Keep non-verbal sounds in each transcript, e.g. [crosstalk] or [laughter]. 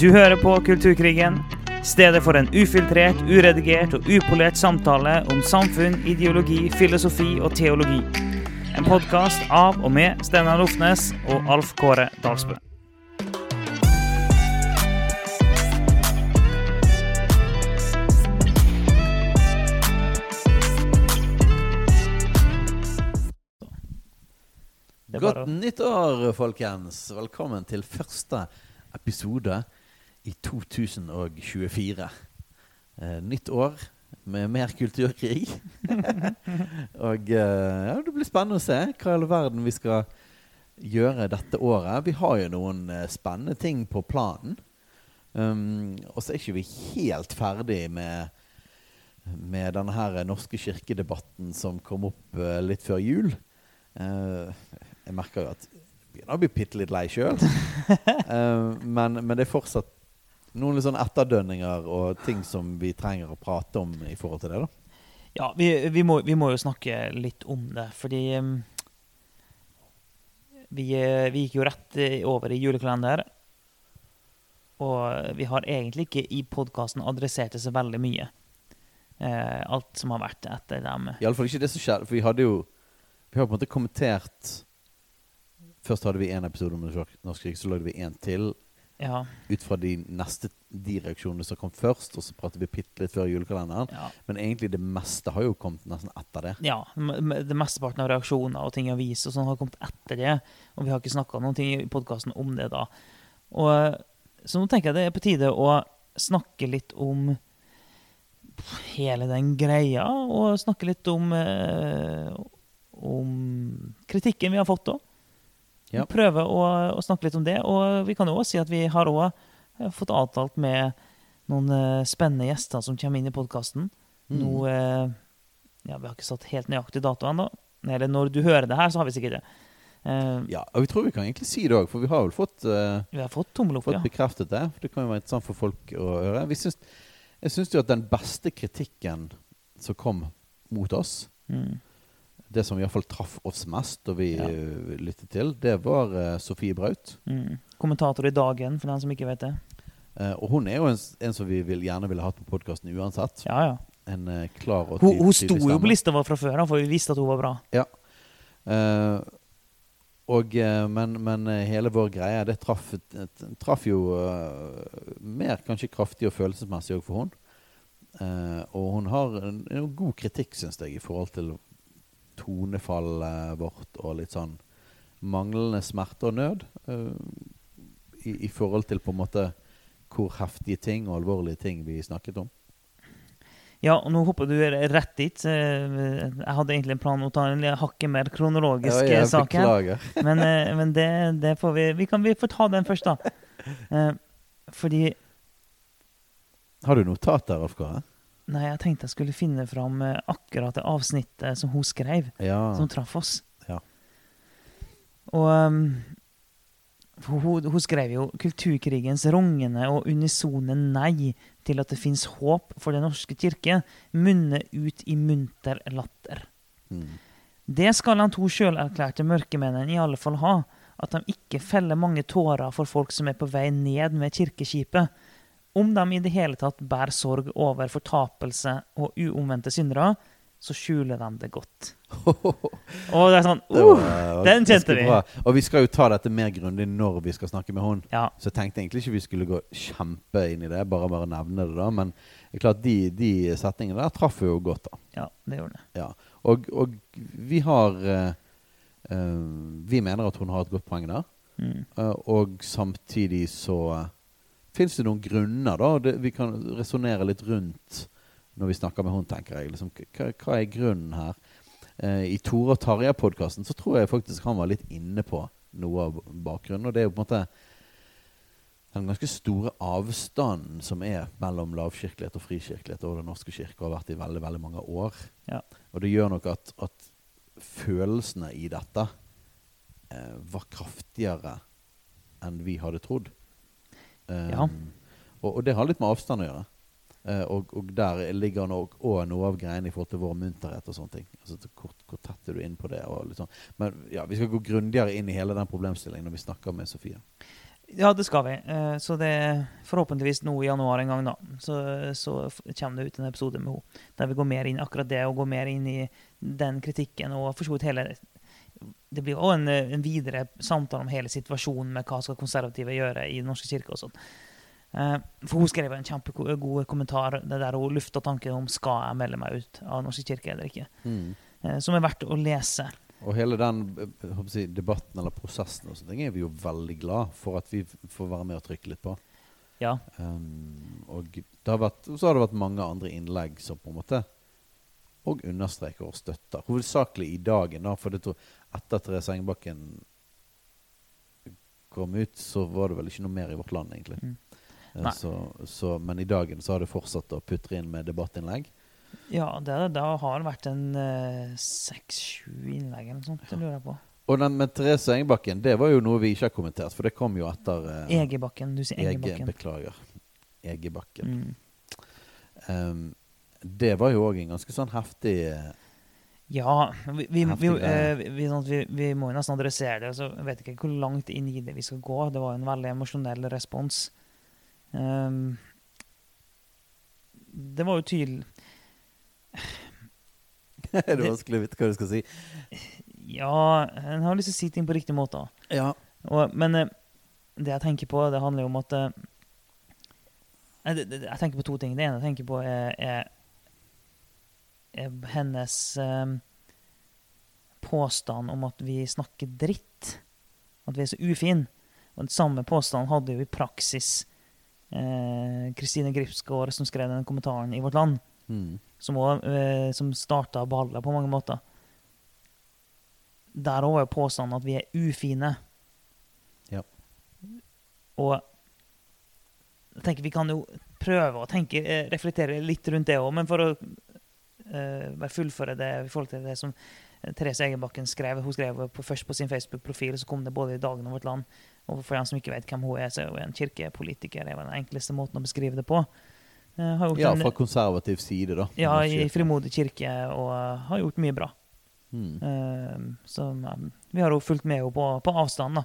Du hører på Kulturkrigen, stedet for en ufiltrert, uredigert og upolert samtale om samfunn, ideologi, filosofi og teologi. En podkast av og med Steinar Lofnes og Alf Kåre Dalsbø. Godt nyttår, folkens! Velkommen til første episode i 2024. Eh, nytt år med mer kulturkrig. [laughs] Og eh, ja, det blir spennende å se hva i all verden vi skal gjøre dette året. Vi har jo noen eh, spennende ting på planen. Um, og så er ikke vi helt ferdig med, med denne her norske kirkedebatten som kom opp eh, litt før jul. Eh, jeg merker jo at begynner å bli bitte litt lei sjøl. [laughs] men, men det er fortsatt noen sånn etterdønninger og ting som vi trenger å prate om i forhold til det. da. Ja, vi, vi, må, vi må jo snakke litt om det, fordi um, vi, eh, vi gikk jo rett eh, over i julekalender. Og vi har egentlig ikke i podkasten adressert det så veldig mye. Eh, alt som har vært etter dem. Iallfall ikke det som skjedde. For vi hadde jo Vi har på en måte kommentert Først hadde vi én episode om norsk krig, så lagde vi én til Ja, ut fra de neste de reaksjonene som kom først, og så pratet vi bitte litt før julekalenderen. ja, Men egentlig det meste har jo kommet nesten etter det. ja. Det mesteparten av reaksjoner og ting avis og sånn har kommet etter det. Og vi har ikke snakka noen ting i podkasten om det da. Og, eh, så nå tenker jeg det er på tide å snakke litt om hele den greia, og snakke litt om eh, om kritikken vi har fått òg. Ja. Prøve å, å snakke litt om det. Og vi kan jo også si at vi har også fått avtalt med noen eh, spennende gjester som kommer inn i podkasten. Mm. Nå eh, Ja, vi har ikke satt helt nøyaktig dato ennå. Eller når du hører det her, så har vi sikkert det. Uh, Ja, og vi tror vi kan egentlig si det òg, for vi har vel fått, uh, Vi har fått opp, fått ja. bekreftet det. For det kan jo være interessant for folk å høre. Syns, jeg syns jo at den beste kritikken som kom mot oss, Mm. Det som iallfall traff oss mest da vi Ja. eh, lyttet til, det var eh, Sofie Braut. Mm. Kommentator i Dagen, for den som ikke vet det. Eh, og hun er jo en, en som vi vil, gjerne ville hatt på podkasten uansett. Ja, ja. En eh, klar og Hun, ty- hun sto jo på lista vår fra før, for vi visste at hun var bra. Ja. Eh, og, eh, men, men hele vår greie, det traff, traff jo mer kanskje kraftig og følelsesmessig òg for hun. Og hun har en, en god kritikk, syns jeg, i forhold til tonefallet vårt og litt sånn manglende smerte og nød. eh, i, I forhold til på en måte hvor heftige ting og alvorlige ting vi snakket om. Ja, og nå hopper du rett dit. Eh, Jeg hadde egentlig en plan om å ta en hakket mer kronologisk Ja, jeg eh, sak her. [laughs] Men, eh, men det, det får vi Vi kan vi får ta den først, da. [laughs] Eh, Fordi Har du notater, Rolf Kåre? Nei, jeg tenkte jeg skulle finne fram eh, akkurat det avsnittet som hun skrev, Ja. som traff oss. Ja. Og um, hun, hun skrev jo 'Kulturkrigens rungende og unisone nei til at det fins håp for Den norske kirke' munner ut i munter latter. Mm. Det skal han to sjølerklærte mørkemennene i alle fall ha. At de ikke feller mange tårer for folk som er på vei ned med kirkeskipet. Om de i det hele tatt bærer sorg over fortapelse og uomvendte syndere, så skjuler de det godt. [laughs] Og det er sånn uh, den kjente vi. Og vi skal jo ta dette mer grundig når vi skal snakke med hun. Ja, Så jeg tenkte egentlig ikke vi skulle gå kjempe inn i det, bare bare nevne det da. Men det er klart de, de setningene der traff jo godt, da. ja, det gjorde det. Ja. Og, og vi har eh, Vi mener at hun har et godt poeng der. Mm. Uh, og samtidig så uh, fins det noen grunner, da. Det, vi kan resonnere litt rundt når vi snakker med hun, tenker jeg. Liksom, hva, hva er grunnen her? Eh, I Tore og Tarjei-podkasten så tror jeg faktisk han var litt inne på noe av bakgrunnen. Og det er jo på en måte den ganske store avstanden som er mellom lavkirkelighet og frikirkelighet og Den norske kirke, har vært i veldig veldig mange år. Ja. Og det gjør nok at, at følelsene i dette eh, var kraftigere enn vi hadde trodd. Um, Ja. og, og det har litt med avstand å gjøre. Uh, og, og der ligger nok òg noe av greiene i forhold til vår munterhet og sånne ting. Altså hvor, hvor tett er du inn på det? Og sånn. Men ja, vi skal gå grundigere inn i hele den problemstillingen når vi snakker med Sofie. Ja, det skal vi. Uh, Så det er forhåpentligvis nå i januar en gang, da. Så, så kommer det ut en episode med henne der vi går mer inn akkurat det, og går mer inn i den kritikken og for så vidt hele Det blir òg en, en videre samtale om hele situasjonen med hva skal konservative gjøre i Den norske kirke og sånn. Eh, For hun skrev en kjempegod kommentar det der hun lufta tanken om skal jeg melde meg ut av Den norske kirke eller ikke, Mm. eh, som er verdt å lese. Og hele den eh, jeg debatten eller prosessen og sånne er vi jo veldig glad for at vi får være med og trykke litt på. Ja. Um, og det har vært, så har det vært mange andre innlegg som på en måte og understreker og støtter. Hovedsakelig i dagen, da, for det tror, etter Therese Engbakken kom ut, så var det vel ikke noe mer i vårt land, egentlig. Mm. Eh, Så, så, men i dagen så har det fortsatt å putre inn med debattinnlegg. Ja, det, det har vært en seks-sju innlegg eller noe sånt, ja. lurer jeg på. Og den med Therese Engebakken, det var jo noe vi ikke har kommentert, for det kom jo etter uh, Egebakken. Du sier Ege, Egebakken. beklager. Egebakken. Mm. Um, det var jo òg en ganske sånn heftig eh, Ja, vi, vi, eh, vi, sånn vi, vi må jo nesten adressere det. Så jeg vet ikke hvor langt inn i det vi skal gå. Det var jo en veldig emosjonell respons. Um, det var jo tydelig [laughs] Det er vanskelig å vite hva du skal si. Ja, en har lyst til å si ting på riktig måte. Ja. Og, men eh, det jeg tenker på, det handler jo om at eh, eh, Jeg tenker på to ting. Det ene jeg tenker på, er, er hennes eh, påstand om at vi snakker dritt. At vi er så ufine. Og den samme påstanden hadde jo i praksis eh, Kristine Gripsgaard, som skrev den kommentaren i Vårt Land, Mm. som, også, eh, som starta ballet på mange måter. Der òg er påstanden at vi er ufine. Ja. Og jeg tenker vi kan jo prøve å tenke, eh, reflektere litt rundt det òg, men for å eh, bare fullføre det i forhold til det som eh, Therese Egerbakken skrev. Hun skrev på, først på sin Facebook-profil, så kom det både i Dagen og Vårt Land. Og for dem som ikke vet hvem hun er, så er hun en kirkepolitiker. Det er den enkleste måten å beskrive det på. Eh, ja, en- fra konservativ side, da. ja, i. Frimodig kirke, og har gjort mye bra. Mm. Eh, så vi har jo fulgt med henne på, på avstand, da.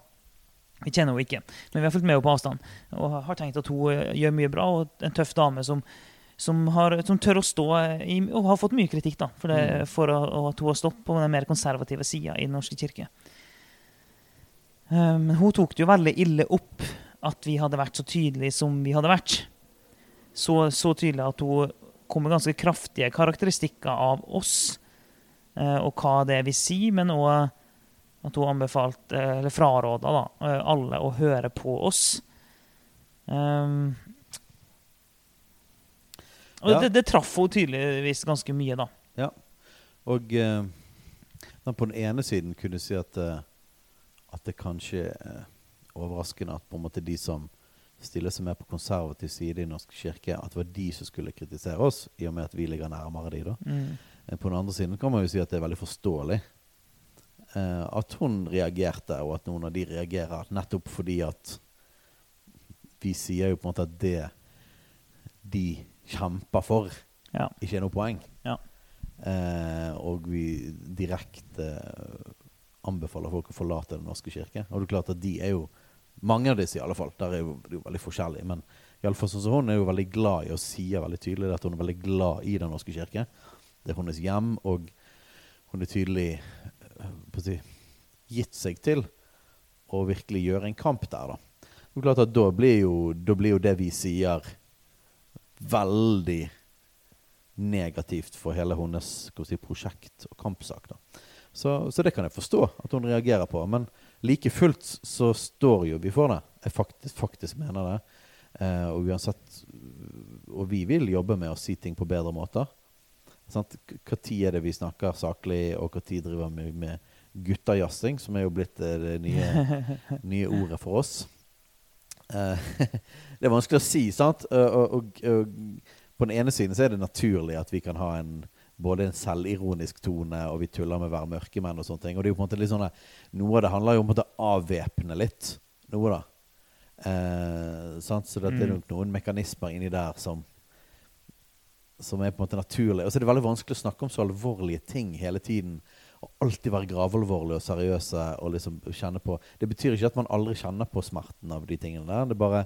Vi kjenner henne ikke, men vi har fulgt med henne på avstand. Og har tenkt at hun gjør mye bra, og en tøff dame som, som, har, som tør å stå i, Og har fått mye kritikk, da, for, det, Mm. for å, at hun har stått på den mer konservative sida i Den norske kirke. Eh, Men hun tok det jo veldig ille opp at vi hadde vært så tydelige som vi hadde vært så, så tydelig at hun kom med ganske kraftige karakteristikker av oss, uh, og hva det vil si, men òg at hun anbefalte, eh, eller fraråda, da, eh, alle å høre på oss. Um, og Ja. det, det traff henne tydeligvis ganske mye, da. Ja. Og eh, på den ene siden kunne si at, eh, at det kanskje er overraskende at på en måte de som stiller seg mer på konservativ side i Norsk kirke, at det var de som skulle kritisere oss, i og med at vi ligger nærmere de da. Mm. Eh, På den andre siden kan man jo si at det er veldig forståelig eh, at hun reagerte, og at noen av de reagerer nettopp fordi at vi sier jo på en måte at det de kjemper for, Ja. ikke er noe poeng. Ja. Eh, og vi direkte eh, anbefaler folk å forlate Den norske kirke. Og det er klart at de er jo Mange av disse, i alle fall. Der er jo, det er jo veldig forskjellige. Men i alle fall sånn som hun er jo veldig glad i og sier veldig tydelig at hun er veldig glad i Den norske kirke. Det er hennes hjem, og hun er tydelig eh, si, gitt seg til å virkelig gjøre en kamp der, da. Det er klart at da blir jo, da blir jo det vi sier, veldig negativt for hele hennes si, prosjekt og kampsak. da. Så, så det kan jeg forstå at hun reagerer på. Men like fullt så står jo vi for det. Jeg faktisk, faktisk mener det. Eh, og uansett Og vi vil jobbe med å si ting på bedre måter. Sant? Tid er det vi snakker saklig, og tid driver vi med guttajazzing, som er jo blitt eh, det nye, [laughs] nye ordet for oss. Eh, [laughs] det er vanskelig å si, sant? Og, og, og, og på den ene siden så er det naturlig at vi kan ha en både en selvironisk tone, og vi tuller med å være mørkemenn og sånne ting. Og det er jo på en måte litt sånn Noe av det handler jo om å avvæpne litt. Noe, da. Eh, sant? Så det er Mm. nok noen mekanismer inni der som som er på en måte naturlig. Og så er det veldig vanskelig å snakke om så alvorlige ting hele tiden. Og alltid være gravalvorlige og seriøse og liksom kjenne på Det betyr ikke at man aldri kjenner på smerten av de tingene der. Det er bare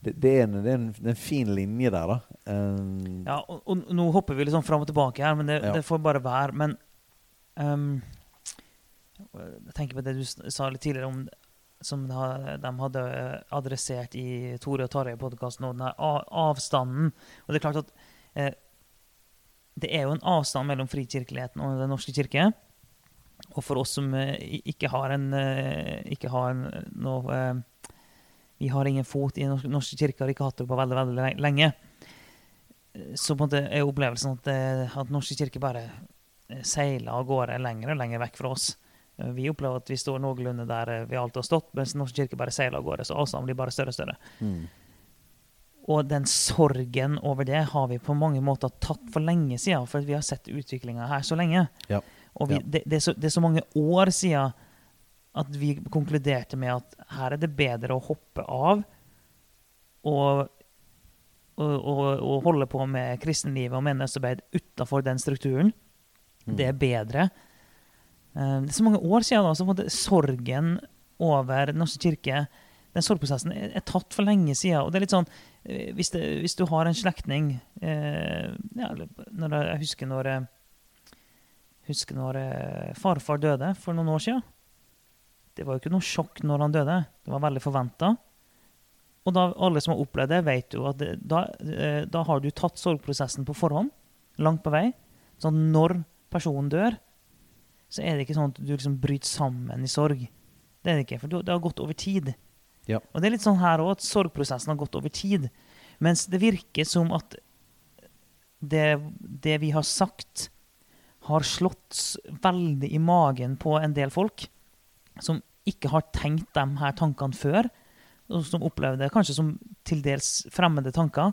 det, det, er, en, det, er, en, det er, en, fin linje der, da. Um, ja, og, og, nå hopper vi liksom fram og tilbake her, men det, ja. det får bare være. Men um, jeg tenker på det du sa litt tidligere om som de hadde adressert i Tore og Tarjei-podkasten, og den avstanden. Og det er klart at eh, det er jo en avstand mellom frikirkeligheten og Den norske kirke. Og for oss som eh, ikke har en eh, ikke har en, noe eh, Vi har ingen fot i Den norske, norske kirke, har ikke hatt det på veldig veldig lenge. Så på en måte er opplevelsen at, at Norske kirke bare seiler av gårde lenger og lenger vekk fra oss. Vi opplever at vi står noenlunde der vi alltid har stått, mens norske kirke bare seiler av gårde. Så avstanden blir bare større og større. Mm. Og den sorgen over det har vi på mange måter tatt for lenge siden, for vi har sett utviklinga her så lenge. Ja. Og vi, ja. det, det, er så, det, er så, mange år siden at vi konkluderte med at her er det bedre å hoppe av og, og, og, og holde på med kristenlivet og menneskearbeid utafor den strukturen. Mm. Det er bedre Eh, det er så mange år siden da, så måtte sorgen over Den norske kirke den sorgprosessen er, er, tatt for lenge siden. og det er litt sånn, eh, Hvis, det, hvis du har en slektning eh, ja, Jeg husker når, husker når farfar døde for noen år siden. Det var jo ikke noe sjokk når han døde. Det var veldig forventa. Og da, alle som har opplevd det, vet jo at det, da, da, har du tatt sorgprosessen på forhånd. Langt på vei. Så når personen dør, så er det ikke sånn at du liksom bryter sammen i sorg. Det er det ikke, for det har gått over tid. Ja. Og det er litt sånn her òg, at sorgprosessen har gått over tid. Mens det virker som at det, det, vi har sagt, har slått veldig i magen på en del folk som ikke har tenkt de her tankene før, og som opplever det kanskje som til dels fremmede tanker.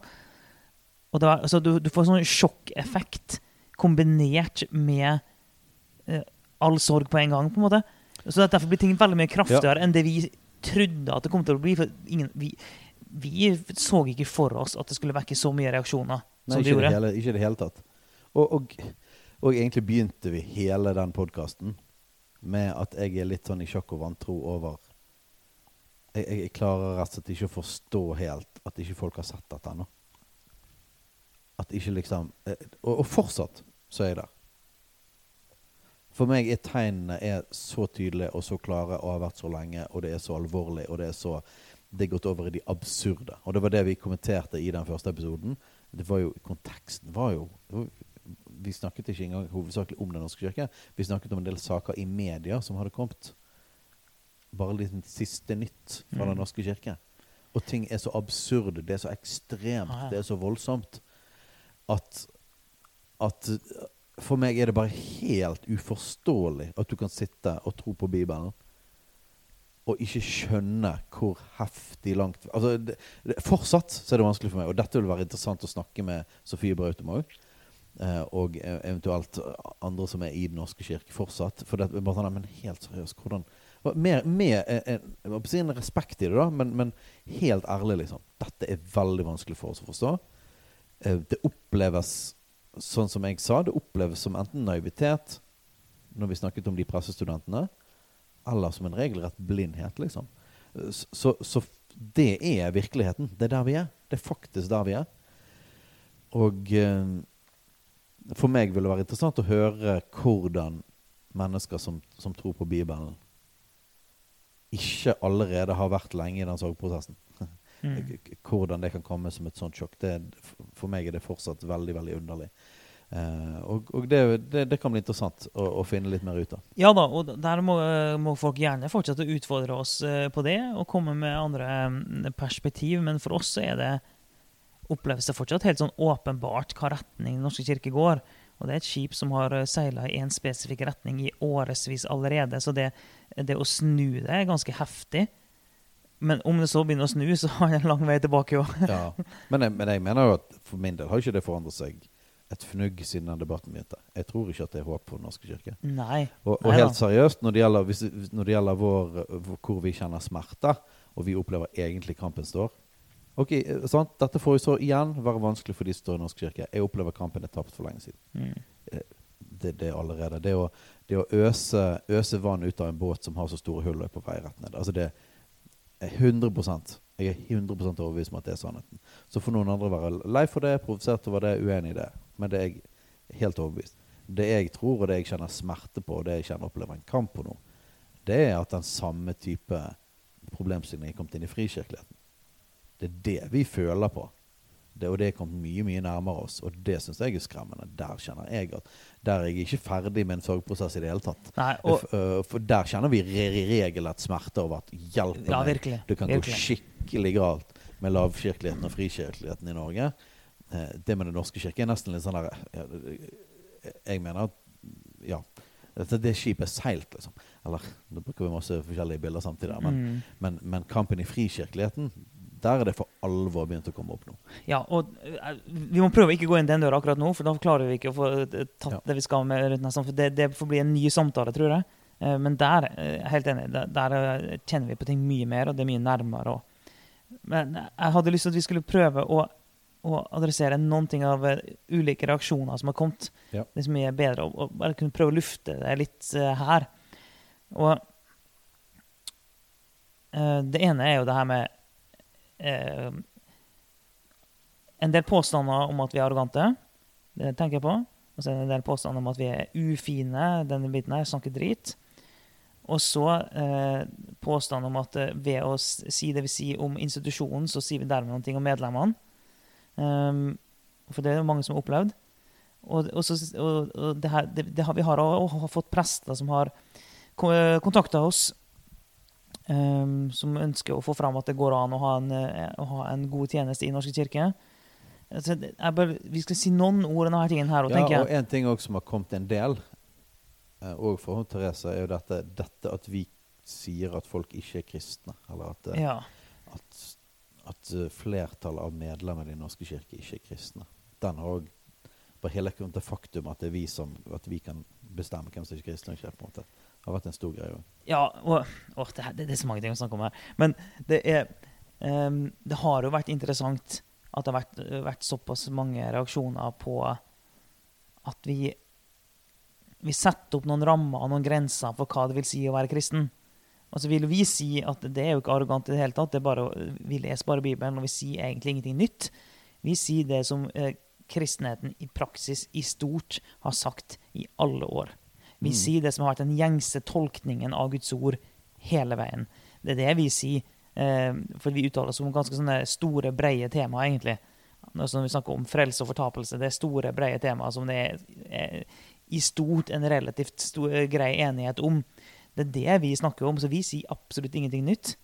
Og det, altså, du, du, får sånn sjokkeffekt kombinert med eh, all sorg på en gang. på en måte. Så Derfor blir ting veldig mye kraftigere ja. enn det vi trodde at det kom til å bli. for ingen, vi, vi, så ikke for oss at det skulle vekke så mye reaksjoner Nei, som det gjorde. Det hele, ikke i det hele tatt. Og, og, og, egentlig begynte vi hele den podkasten med at jeg er litt sånn i sjokk og vantro over jeg, jeg, klarer rett og slett ikke å forstå helt at ikke folk har sett dette ennå. At ikke liksom eh, og, og fortsatt så er jeg der. For meg er tegnene er så tydelige og så klare og har vært så lenge, og det er så alvorlig, og det er så Det er gått over i de absurde. Og det var det vi kommenterte i den første episoden. Det var jo, Konteksten var jo Vi snakket ikke engang hovedsakelig om Den norske kirke. Vi snakket om en del saker i media som hadde kommet. Bare litt siste nytt fra mm. Den norske kirke. Og ting er så absurde, det er så ekstremt, ah, det er så voldsomt at at for meg er det bare helt uforståelig at du kan sitte og tro på Bibelen og ikke skjønne hvor heftig langt altså, det, det, Fortsatt så er det vanskelig for meg, og dette vil være interessant å snakke med Sofie Brautum òg. Eh, og e, eventuelt andre som er i Den norske kirke fortsatt. For det, bare sånn, men helt seriøst, hvordan Med, med en, en, respekt i det, da, men, men, helt ærlig, liksom. Dette er veldig vanskelig for oss å forstå. Eh, det oppleves sånn som jeg sa, det oppleves som enten naivitet når vi snakket om de pressestudentene, eller som en regelrett blindhet, liksom. Så, så, det er virkeligheten. Det er der vi er. Det er faktisk der vi er. Og eh, for meg vil det være interessant å høre hvordan mennesker som, som, tror på Bibelen, ikke allerede har vært lenge i den sorgprosessen. Mm. [laughs] Hvordan det kan komme som et sånt sjokk, det, for meg er det fortsatt veldig veldig underlig. Uh, og, og det, det, det, kan bli interessant å, å, finne litt mer ut av. Ja da, og der må, må folk gjerne fortsette å utfordre oss uh, på det og komme med andre um, perspektiv. Men for oss så er det oppleves det fortsatt helt sånn åpenbart hva retning Den norske kirke går. Og det er et skip som har eh, seila i én spesifikk retning i årevis allerede. Så det, det, å snu det er ganske heftig. Men om det så begynner å snu, så har det en lang vei tilbake òg. ja. men, men, jeg mener jo at for min del har ikke det forandret seg et fnugg siden den debatten begynte. Jeg tror ikke at det er håp for Den norske kirke. Nei. Og, og helt seriøst, når det gjelder, hvis, når det gjelder vår, hvor vi kjenner smerte, og vi opplever egentlig kampen står Ok, sant? Dette får jo så igjen være vanskelig for de som står i Norsk kirke. Jeg opplever kampen er tapt for lenge siden. Mm. Eh, det, det allerede. Det å, det å øse, øse vann ut av en båt som har så store hull på vei rett ned. Altså det er 100 Jeg er 100 overbevist om at det er sannheten. Så får noen andre være lei for det, provosert over det, uenig i det. Men det er jeg helt overbevist. Det jeg tror, og det jeg kjenner smerte på, og det jeg kjenner opplever en kamp på nå, det er at den samme type problemstilling er kommet inn i frikirkeligheten. Det er det vi føler på. Det, og det er kommet mye mye nærmere oss, og det syns jeg er skremmende. Der kjenner jeg at Der er jeg ikke ferdig med en sorgprosess i det hele tatt. Nei, og, for, for der kjenner vi i regelrett smerte over at hjelp ja, virkelig. Det kan virkelig. gå skikkelig galt med lavkirkeligheten og frikirkeligheten i Norge. Eh, det med Den norske kirke er nesten litt sånn der Jeg mener at ja, dette, det skipet er seilt, liksom. Eller nå bruker vi masse forskjellige bilder samtidig. Men, Mm. men, men kampen i frikirkeligheten, der er det for alvor begynt å komme opp nå. Ja, og eh, vi må prøve å ikke gå inn den døra akkurat nå, for da klarer vi ikke å få eh, tatt Ja. det vi skal med rundt nesten. For det, det får bli en ny samtale, tror jeg. Eh, Men der helt enig, der, kjenner vi på ting mye mer, og det er mye nærmere. Og. Men jeg hadde lyst til at vi skulle prøve å, å adressere noen ting av ulike reaksjoner som har kommet. Ja. Det som er bedre, og, bare kunne prøve å lufte det litt her. Og det ene er jo det her med eh, en del påstander om at vi er arrogante. Det tenker jeg på. Og så er det en del påstander om at vi er ufine. denne biten her, Snakker drit. Og så eh, påstanden om at eh, ved å si det vi sier om institusjonen, så sier vi dermed noe om medlemmene. Um, for det er jo mange som har opplevd. Og, og, så, og, og det her, det, det har, vi har også fått prester som har kontakta oss, um, som ønsker å få fram at det går an å ha en, eh, å ha en god tjeneste i Norske kirke. Altså, jeg bør, vi skal si noen ord om denne tingen her. Og, Ja, tenker og en ting også som har kommet en del, òg for hun Therese, er jo dette, dette at vi sier at folk ikke er kristne. Eller at, eh, Ja. at, at eh, flertallet av medlemmene i Den norske kirke ikke er kristne. Den har òg Bare hele det faktum at det er vi som at vi kan bestemme hvem som er kristne ikke, på en måte, har vært en stor greie òg. Ja, og og det, det er så mange ting å snakke om her. Men det er um, Det har jo vært interessant at det har vært, vært såpass mange reaksjoner på at vi vi setter opp noen rammer og noen grenser for hva det vil si å være kristen. Altså vil vi si at det er jo ikke arrogant i det hele tatt. Det er bare, vi leser bare Bibelen, og vi sier egentlig ingenting nytt. Vi sier det som eh, kristenheten i praksis i stort har sagt i alle år. Vi Mm. sier det som har vært den gjengse tolkningen av Guds ord hele veien. Det er det vi sier, eh, for vi uttaler oss om ganske store, breie temaer, egentlig. Når vi snakker om frelse og fortapelse, det er store, breie temaer som det er, er i stort en relativt stor, grei enighet om. Det er det vi snakker om, så vi sier absolutt ingenting nytt.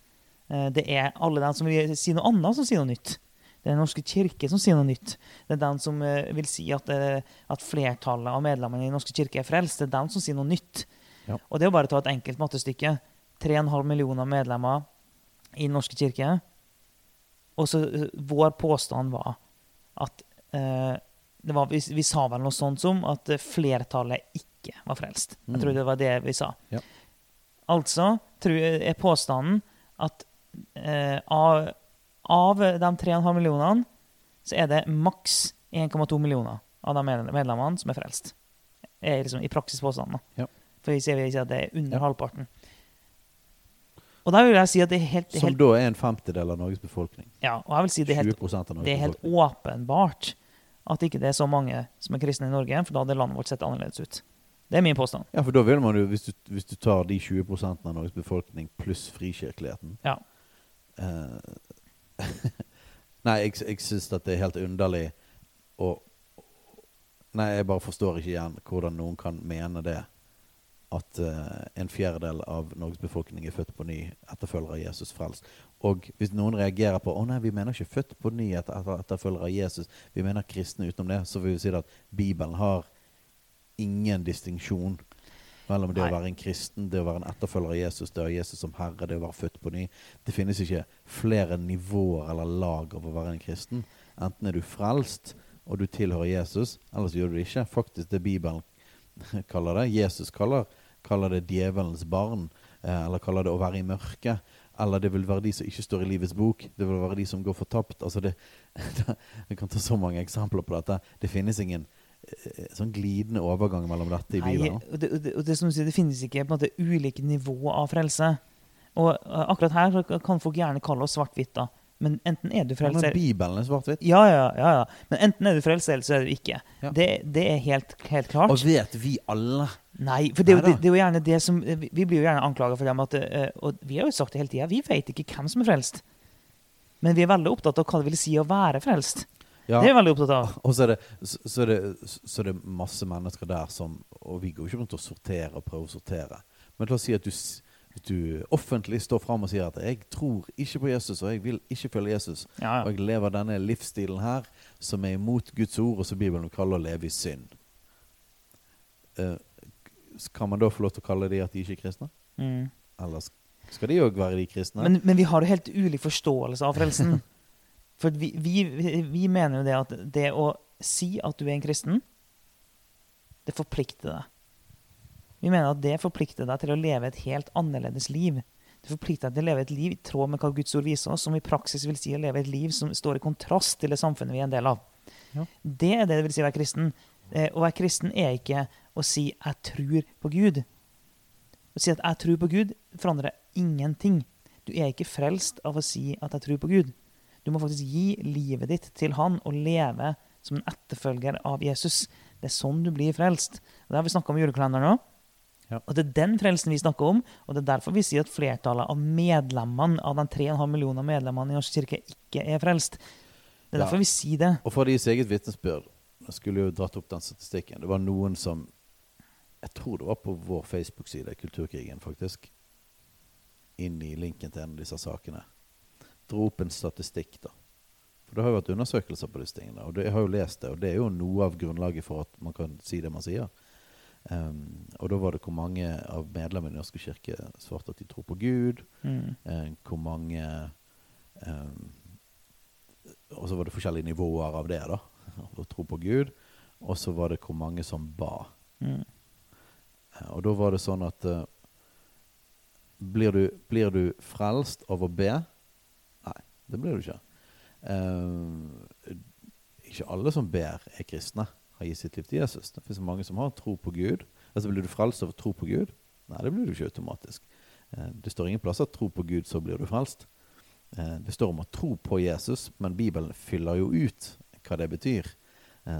Eh, Det er alle de som vil si noe annet, som sier noe nytt. Den norske kirke som sier noe nytt. Det er den som eh, vil si at, eh, at flertallet av medlemmene i Den norske kirke er frelst. Det er den som sier noe nytt. Ja. Og det er jo bare å ta et enkelt mattestykke. 3,5 millioner medlemmer i Den norske kirke. Og så eh, vår påstand var at eh, det var, vi, vi sa vel noe sånt som at flertallet ikke var frelst. Jeg Mm. tror det var det vi sa. Ja. Altså tror er påstanden at eh, av, av de 3,5 millionene så er det maks 1,2 millioner av de medlem- medlemmene som er frelst. Er liksom i praksis påstanden. Ja. For vi sier, ikke at det er under Ja. halvparten. Og da vil jeg si at det er helt, Som helt da er en femtedel av Norges befolkning. ja, og jeg vil si det er helt, det er helt åpenbart at ikke det er så mange som er kristne i Norge, for da hadde landet vårt sett annerledes ut. Det er min påstand. Ja, for da vil man jo, hvis du, hvis du tar de 20% av Norges befolkning pluss frikirkeligheten Ja. eh, [laughs] Nei, jeg, jeg syns at det er helt underlig å Nei, jeg bare forstår ikke igjen hvordan noen kan mene det. At uh, en fjerdedel av Norges befolkning er født på ny etterfølger av Jesus frelst. Og hvis noen reagerer på å nei, vi mener ikke født på ny etter, etter, etterfølger av Jesus, vi mener kristne utenom det, så vil vi si at Bibelen har ingen distinksjon mellom det Nei. å være en kristen, det å være en etterfølger av Jesus, det å ha Jesus som herre, det å være født på ny. Det finnes ikke flere nivåer eller lag av å være en kristen. Enten er du frelst, og du tilhører Jesus, eller så gjør du det ikke. Faktisk det Bibelen [laughs] kaller det, Jesus kaller, kaller det djevelens barn, eh, eller kaller det å være i mørket. Eller det vil være de som ikke står i livets bok. Det vil være de som går fortapt. Altså det, [laughs] jeg kan ta så mange eksempler på dette. Det finnes ingen sånn glidende overgang mellom dette i Nei, Bibelen. og det, og det, og det, som du sier, det finnes ikke på en måte ulike nivåer av frelse. Og uh, akkurat her kan folk gjerne kalle oss svart-hvitt, da. Men enten er du frelst Men eller Bibelen er svart-hvitt. ja, ja, ja, ja. Men enten er du frelst, eller så er du ikke. Ja. Det, det er helt, helt klart. Og vet vi alle Nei, for det, er jo- det, er jo gjerne det som Vi vi blir jo gjerne anklaga for det. at eh, Og vi har jo sagt det hele tida, vi vet ikke hvem som er frelst. Men vi er veldig opptatt av hva det vil si å være frelst. Ja. Det er jeg veldig opptatt av. Og så er, det, så, så, er det, så er det masse mennesker der som Og vi går jo ikke rundt og sorterer og prøver å sortere. Men la oss si at du, du offentlig står fram og sier at 'jeg tror ikke på Jesus, og jeg vil ikke følge Jesus', Ja, og jeg lever denne livsstilen her som er imot Guds ord, og som Bibelen kaller å leve i synd. Uh, kan man da få lov til å kalle de at de ikke er kristne? Mm. Eller skal de òg være de kristne? Men, men vi har jo helt ulik forståelse av frelsen. [laughs] For vi, vi, vi mener jo det at det å si at du er en kristen, det forplikter deg. Vi mener at det forplikter deg til å leve et helt annerledes liv. Det forplikter deg til å leve et liv i tråd med hva Guds ord viser oss, som i praksis vil si å leve et liv som står i kontrast til det samfunnet vi er en del av. Ja. Det er det det vil si å være kristen. Eh, Å være kristen er ikke å si 'jeg tror på Gud'. Å si at 'jeg tror på Gud' forandrer ingenting. Du er ikke frelst av å si at 'jeg tror på Gud'. Du må faktisk gi livet ditt til Han og leve som en etterfølger av Jesus. Det er sånn du blir frelst. Og Det har vi snakka om i julekalenderen òg. Ja. Og det er den frelsen vi snakker om, og det er derfor vi sier at flertallet av medlemmene av de 3,5 millioner medlemmene i Norsk kirke ikke er frelst. Det er Ja. derfor vi sier det. Og for deres eget vitnesbyrd Jeg skulle jo dratt opp den statistikken. Det var noen som Jeg tror det var på vår Facebook-side, Kulturkrigen, faktisk. Inn i linken til en av disse sakene. Dro opp en statistikk, da. For det har jo vært undersøkelser på disse tingene. Og det, jeg har jo lest det, og det er jo noe av grunnlaget for at man kan si det man sier. Um, og da var det hvor mange av medlemmene i Den norske kirke svarte at de tror på Gud. Mm. Uh, hvor mange um, Og så var det forskjellige nivåer av det, da. [laughs] Å tro på Gud. Og så var det hvor mange som ba. Mm. Uh, og da var det sånn at uh, blir, du, blir du frelst av å be? Det blir du ikke. Eh, ikke alle som ber, er kristne. Har gitt sitt liv til Jesus. Det finnes mange som har tro på Gud. Altså Blir du frelst av å tro på Gud? Nei, det blir du ikke automatisk. Eh, det står ingen plasser 'tro på Gud, så blir du frelst'. Eh, det står om å tro på Jesus, men Bibelen fyller jo ut hva det betyr.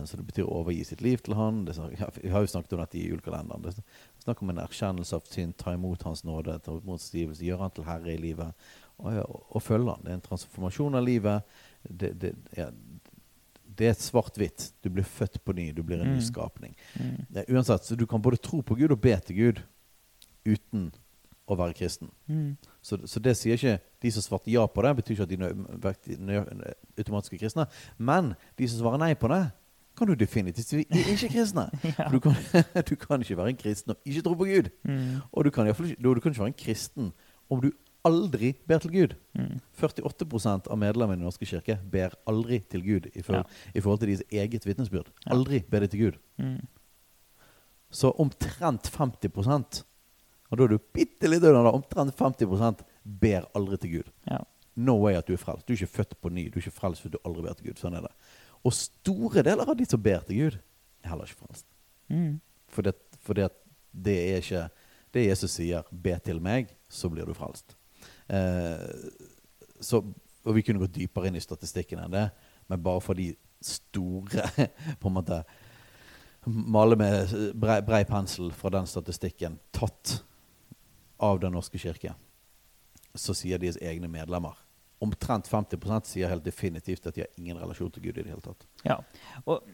Så det betyr å overgi sitt liv til Han. Er- ja, vi har jo snakket om dette i julekalenderen. Det er snakk om en erkjennelse av synd, ta imot Hans nåde, ta imot stivelse, gjøre Han til herre i livet, og, ja, følge den. Det er en transformasjon av livet. Det, det, ja, det er svart-hvitt. Du blir født på ny. Du blir en Mm. ny skapning. Mm. Er uansett, så Du kan både tro på Gud og be til Gud uten å være kristen. Mm. Så, så det sier ikke de som svarte ja på det, betyr ikke at de nø, automatiske automatisk er kristne. Men de som svarer nei på det, kan du definitivt si de er ikke kristne. [laughs] Ja. Du, kan, [laughs] du kan ikke være en kristen og ikke tro på Gud. Mm. Og du kan, du kan ikke være en kristen om du aldri ber til Gud. Mm. 48% av medlemmene i Den norske kirke ber aldri til Gud i forhold, i forhold til deres eget vitnesbyrd. Ja. Aldri ber de til Gud. Mm. Så omtrent 50 og da er du bitte litt under, da, omtrent 50 ber aldri til Gud. Ja. No way at du er frelst. Du er ikke født på ny. Du er ikke frelst fordi du aldri ber til Gud. Sånn er det. Og store deler av de som ber til Gud, er heller ikke frelst. Mm. For det, at det er ikke det Jesus sier 'be til meg, så blir du frelst'. Eh, så, og vi kunne gått dypere inn i statistikken enn det, men bare for de store [laughs] på en måte Male med brei, brei pensel fra den statistikken tatt av Den norske kirke, så sier deres egne medlemmer Omtrent 50% sier helt definitivt at de har ingen relasjon til Gud i det hele tatt. Ja. Og,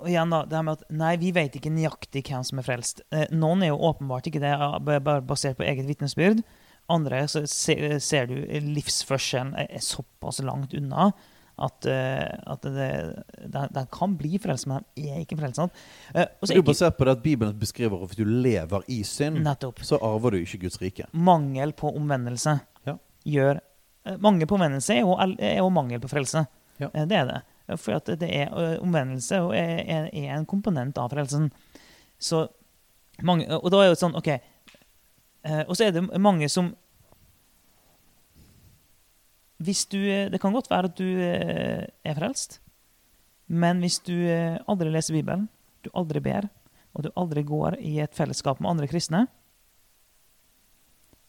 og igjen da, det her med at nei, vi vet ikke nøyaktig hvem som er frelst. Eh, noen er jo åpenbart ikke det, bare basert på eget vitnesbyrd. Andre så ser, ser du livsførselen er, såpass langt unna at, eh, at det, de, de kan bli frelst, men den er ikke frelst. Eh, og så Det er jo ikke, basert på det at Bibelen beskriver at hvis du lever i synd, nettopp. så arver du ikke Guds rike. Mangel på omvendelse Ja. gjør eh, Mangel på omvendelse er jo, er jo mangel på frelse. Ja. Det er det. For at det er omvendelse er, er, er en komponent av frelsen. Så mange, og da er det sånn OK Og så er det mange som Hvis du eh, Det kan godt være at du eh, er frelst, men hvis du eh, aldri leser Bibelen, du aldri ber, og du aldri går i et fellesskap med andre kristne,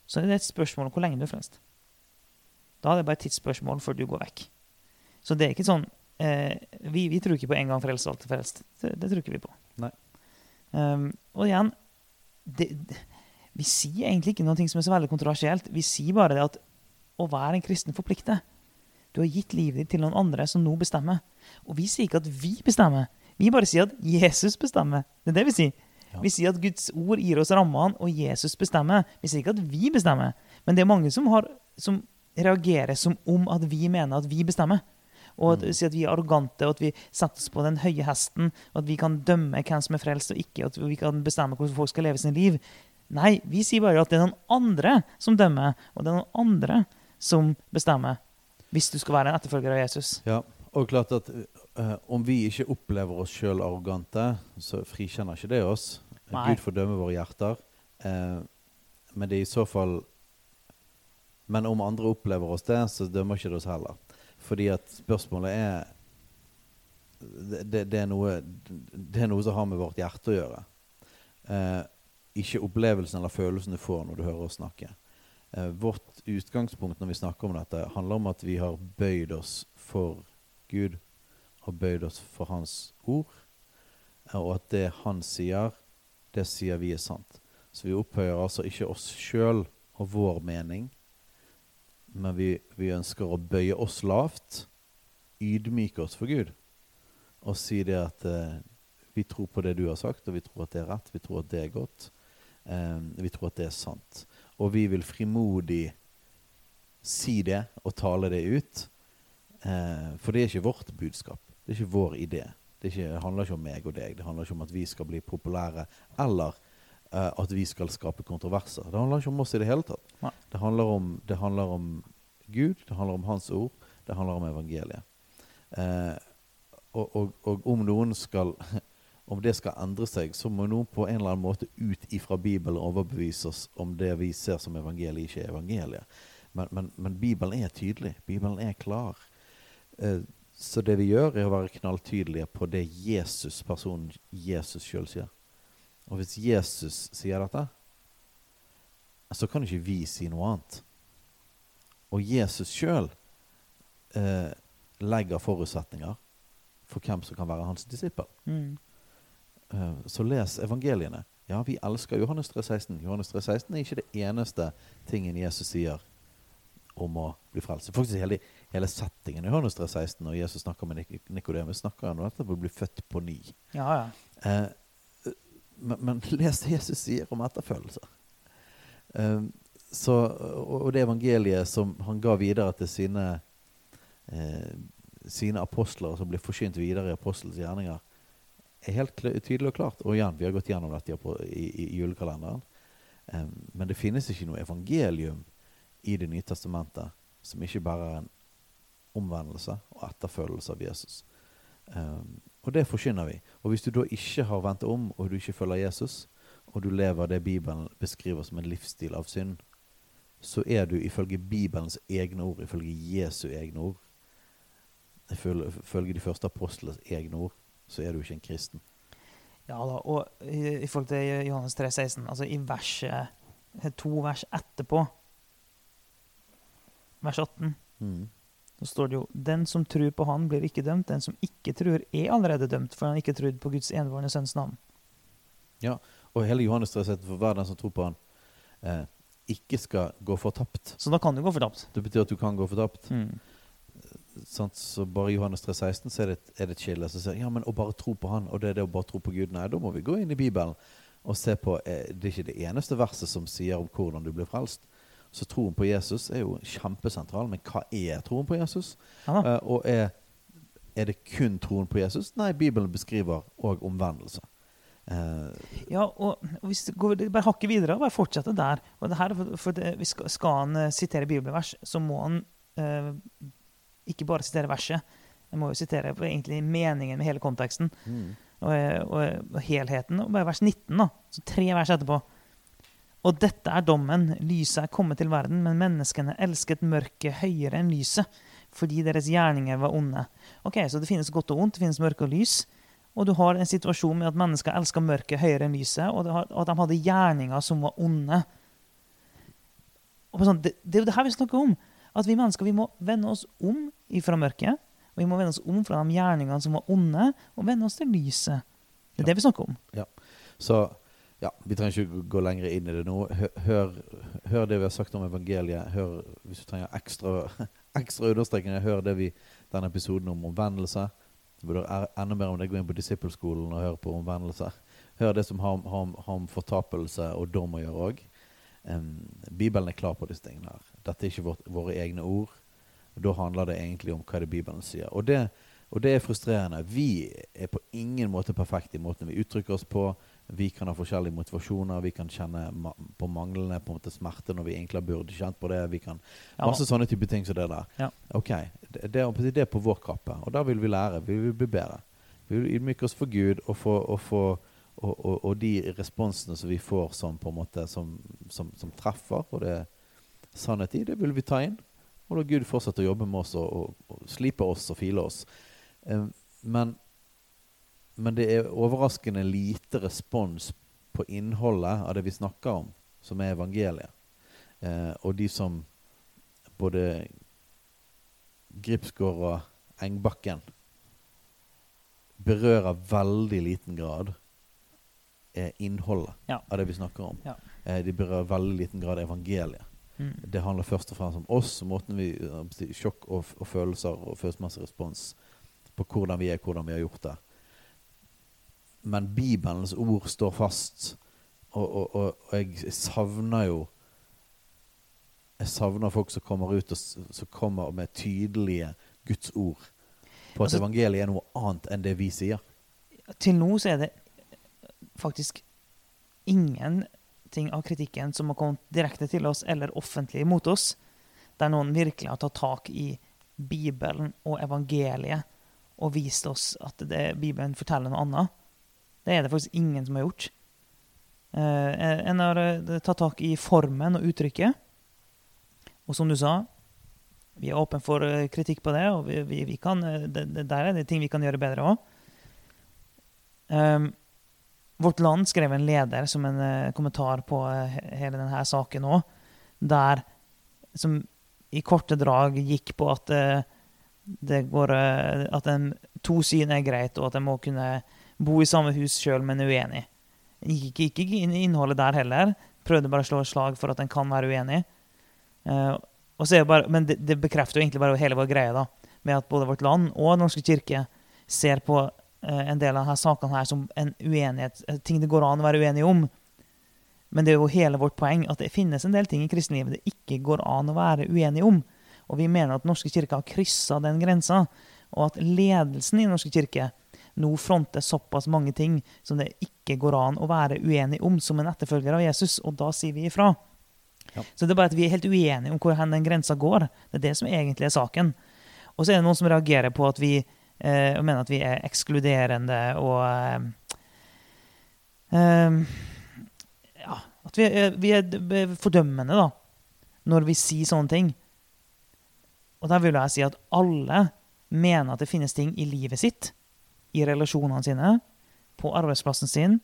så er det et spørsmål om hvor lenge du er frelst. Da er det bare et tidsspørsmål før du går vekk. Så det er ikke sånn eh, vi, vi, tror ikke på en gang frelst, alltid frelst. Det, det tror ikke vi på. Um, og igjen det, Vi sier egentlig ikke noe som er så veldig kontroversielt. Vi sier bare det at å være en kristen forplikter. Du har gitt livet ditt til noen andre som nå bestemmer. Og vi sier ikke at vi bestemmer. Vi bare sier at Jesus bestemmer. Det er det vi sier. Ja. Vi sier at Guds ord gir oss rammene, og Jesus bestemmer. Vi sier ikke at vi bestemmer. Men det er mange som, har, som reagerer som om at vi mener at vi bestemmer. Og at, mm. at vi er arrogante, og at vi setter oss på den høye hesten, og at vi kan dømme hvem som er frelst og ikke, og at vi kan bestemme hvordan folk skal leve sin liv. Nei, vi sier bare at det er noen andre som dømmer, og det er noen andre som bestemmer. Hvis du skal være en etterfølger av Jesus. Ja, og klart at uh, Om vi ikke opplever oss sjøl arrogante, så frikjenner ikke det oss. Nei. Gud dømme våre hjerter. Uh, men det er i så fall Men om andre opplever oss det, så dømmer ikke det oss heller. Fordi at spørsmålet er det, det, er noe, det, er noe, som har med vårt hjerte å gjøre. Uh, ikke opplevelsen eller følelsen du får når du hører oss snakke. Eh, vårt utgangspunkt når vi snakker om dette, handler om at vi har bøyd oss for Gud. Har bøyd oss for Hans ord. Eh, og at det Han sier, det sier vi er sant. Så vi opphøyer altså ikke oss sjøl og vår mening, men vi, vi, ønsker å bøye oss lavt, ydmyke oss for Gud, og si det at eh, vi tror på det du har sagt, og vi tror at det er rett, vi tror at det er godt. Eh, vi tror at det er sant og vi vil frimodig si det og tale det ut. Eh, for det er ikke vårt budskap. Det er ikke vår idé. Det, ikke, det, handler ikke om meg og deg. Det handler ikke om at vi skal bli populære, eller eh, at vi skal skape kontroverser. Det handler ikke om oss i det hele tatt. Det handler, om, det handler, om, Gud, det handler om Hans ord, det handler om evangeliet. Eh, og, og, og om noen skal [laughs] om det skal endre seg, så må noen på en eller annen måte ut ifra Bibelen overbevise oss om det vi ser som evangeliet, ikke er evangeliet. Men, men, men Bibelen er tydelig. Bibelen er klar. Eh, så det vi gjør, er å være knalltydelige på det Jesus, personen Jesus sjøl sier. Og hvis Jesus sier dette, så kan ikke vi si noe annet. Og Jesus sjøl eh, legger forutsetninger for hvem som kan være hans disippel. Mm. Eh, så les evangeliene. Ja, vi elsker Johannes 3,16. Johannes 3,16 er ikke det eneste tingen Jesus sier om å bli frelst. Faktisk hele, hele settingen i Johannes 3,16 når Jesus snakker med Nik Nikodemus, snakker han om dette å bli født på ny. Ja, ja. Eh, men, men, les det Jesus sier om etterfølgelse. Eh, så, og, det evangeliet som han ga videre til sine, eh, sine apostler, som blir forsynt videre i apostelens gjerninger, er helt tydelig og klart. Og igjen, vi har gått gjennom dette i, i, i julekalenderen. Um, men det finnes ikke noe evangelium i Det nye testamentet som ikke bare er en omvendelse og etterfølgelse av Jesus. Um, og det forkynner vi. Og hvis du da ikke har vendt om, og du ikke følger Jesus, og du lever det Bibelen beskriver som en livsstil av synd, så er du ifølge Bibelens egne ord, ifølge Jesu egne ord, ifølge de første apostles egne ord, så er du ikke en kristen. Ja da, og i, i forhold til Johannes 3, 16, altså i verset to vers etterpå, vers 18, mm. så står det jo Den som tror på Han, blir ikke dømt. Den som ikke tror, er allerede dømt, for han ikke trodd på Guds envårende sønns navn. Ja, og hele Johannes 3, 16, for hver den som tror på Han, eh, ikke skal gå fortapt. Så da kan du gå fortapt? Det betyr at du kan gå fortapt. Mm sant? Så bare Johannes 3,16 så er det, er det et skille. Så sier ja, men å bare tro på Han, og det er det å bare tro på Gud. Nei, da må vi gå inn i Bibelen og se på eh, Det er ikke det eneste verset som sier om hvordan du blir frelst. Så troen på Jesus er jo kjempesentral. Men hva er troen på Jesus? Ja. Uh, og er, er, det kun troen på Jesus? Nei, Bibelen beskriver òg omvendelse. Uh, ja, og hvis det går, bare hakker videre og bare fortsette der. Og det her, for, for det, skal, skal han sitere bibelvers, så må han uh, ikke bare sitere verset. Jeg må jo sitere egentlig meningen med hele konteksten. Mm. Og, og, og, helheten. Og bare vers 19, da. Så tre vers etterpå. Og dette er dommen. Lyset er kommet til verden, men menneskene elsket mørket høyere enn lyset, fordi deres gjerninger var onde. Ok, Så det finnes godt og ondt, det finnes mørke og lys. Og du har en situasjon med at mennesker elsker mørket høyere enn lyset, og har- og at de hadde gjerninger som var onde. Og sånn, det, det er jo det her vi snakker om. At vi mennesker vi må vende oss om fra mørket. Og vi må vende oss om fra de gjerningene som var onde, og vende oss til lyset. Det er Ja. det vi snakker om. Ja. Så ja, vi trenger ikke gå lenger inn i det nå. Hør, hør, det vi har sagt om evangeliet. Hør, hvis du trenger ekstra, [laughs] ekstra understrekninger, hør det vi, denne episoden om omvendelse. Du burde enda mer om det. Gå inn på disippelskolen og hør på omvendelse. Hør det som har, har, har om fortapelse og dom å gjøre òg. Bibelen er klar på disse tingene. her. Dette er ikke vårt, våre egne ord. Da handler det egentlig om hva det Bibelen sier. Og det, og det er frustrerende. Vi er på ingen måte perfekte i måten vi uttrykker oss på. Vi kan ha forskjellige motivasjoner. Vi kan kjenne ma på manglende på en måte smerte når vi egentlig burde kjent på det. Vi kan Ja. Masse sånne type ting som det der. Ja. Ok, det, det, det er på vår kappe. Og da vil vi lære. Vi vil bli bedre. Vi vil ydmyke oss for Gud og, få, og, få, og, og, og de responsene som vi får som på en måte som, som, som treffer, og det er sannhet i, det vil vi ta inn. Og da Gud fortsette å jobbe med oss og, og, og slipe oss og file oss. Eh, men, men det er overraskende lite respons på innholdet av det vi snakker om, som er evangeliet. Eh, og de som både Gripsgård og Engbakken berører veldig liten grad er innholdet Ja. av det vi snakker om. Ja. Eh, de berører veldig liten grad evangeliet. Mm. Det handler først og fremst om oss, måten vi eh, Sjokk og, og følelser og følelsesmessig på hvordan vi er, hvordan vi har gjort det. Men Bibelens ord står fast, og, og, og, jeg savner jo Jeg savner folk som kommer ut og som kommer med tydelige Guds ord på at Altså- evangeliet er noe annet enn det vi sier. Til nå så er det faktisk ingenting av kritikken som har kommet direkte til oss eller offentlig mot oss, der noen virkelig har tatt tak i Bibelen og evangeliet og vist oss at det, Bibelen forteller noe annet. Det er det faktisk ingen som har gjort. Eh, en har eh, tatt tak i formen og uttrykket. Og som du sa, vi er åpne for eh, kritikk på det, og vi, vi, vi kan, eh, det, det, der er det ting vi kan gjøre bedre òg. Um, Vårt Land skrev en leder som en uh, kommentar på uh, hele denne saken òg, der som i korte drag gikk på at uh, det går At en to syn er greit, og at en må kunne bo i samme hus sjøl, men uenig. Gikk ikke, inn i innholdet der heller. Prøvde bare å slå et slag for at en kan være uenig. Bare, men det, det bekrefter jo egentlig bare hele vår greie, da, med at både Vårt Land og Den norske kirke ser på en del av denne sakene her som en uenighet, eh, ting det går an å være uenig om. Men det er jo hele vårt poeng at det finnes en del ting i kristenlivet det ikke går an å være uenig om. Og vi mener at norske kirke har kryssa den grensa, og at ledelsen i Den norske kirke nå fronter såpass mange ting som det ikke går an å være uenig om som en etterfølger av Jesus, og da sier vi ifra. Ja. Så det er bare at vi er helt uenige om hvor den grensa går. Det er det som egentlig er saken. Og så er det noen som reagerer på at vi eh, og mener at vi er ekskluderende og eh, eh, Ja, at vi er, vi er fordømmende, da, når vi sier sånne ting. Og der vil jeg si at alle mener at det finnes ting i livet sitt, i relasjonene sine, på arbeidsplassen sin,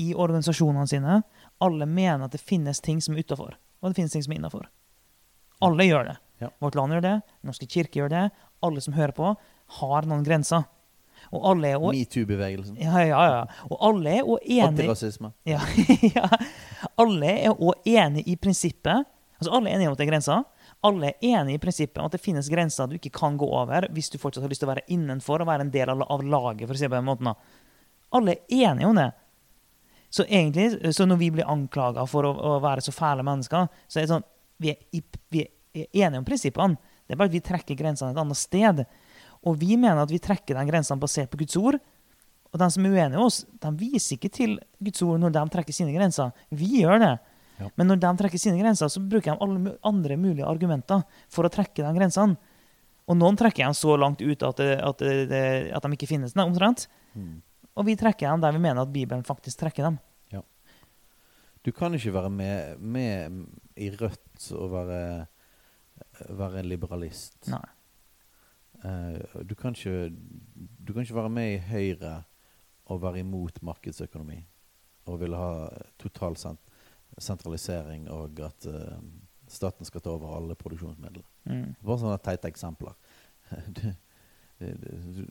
i organisasjonene sine. Alle mener at det finnes ting som er utafor, og det finnes ting som er innafor. Alle gjør det. Ja. Vårt land gjør det, norske kirke gjør det. Alle som hører på, har noen grenser. Og alle er Metoo-bevegelsen. ja, ja, ja. Og alle er også enige Antirasisme. ja, [laughs] ja. Alle er òg enige i prinsippet. Altså Alle er enige om at det er grenser. Alle er enige i prinsippet om at det finnes grenser du ikke kan gå over hvis du fortsatt har lyst til å være innenfor og være en del av, av laget. for å si det på den måten. Alle er enige om det. Så egentlig, så når vi blir anklaga for å, å være så fæle mennesker, så er det sånn Vi er, vi er enige om prinsippene. Det er bare at vi trekker grensene et annet sted. Og vi mener at vi trekker den grensene basert på Guds ord. Og de som er uenige med oss, de viser ikke til Guds ord når de trekker sine grenser. Vi gjør det. Ja. Men når de trekker sine grenser, så bruker de alle andre mulige argumenter for å trekke de grensene. Og noen trekker dem så langt ut at, det, at, det, at de ikke finnes, der, omtrent. Mm. Og vi trekker dem der vi mener at Bibelen faktisk trekker dem. Du kan ikke være med, med i Rødt og være, være en liberalist. Nei. Eh, du, kan ikke, du kan ikke være med i Høyre og være imot markedsøkonomi og ville ha total sent sentralisering og at eh, staten skal ta over alle produksjonsmidler. Mm. Bare sånne teite eksempler. [laughs] Det, det, det,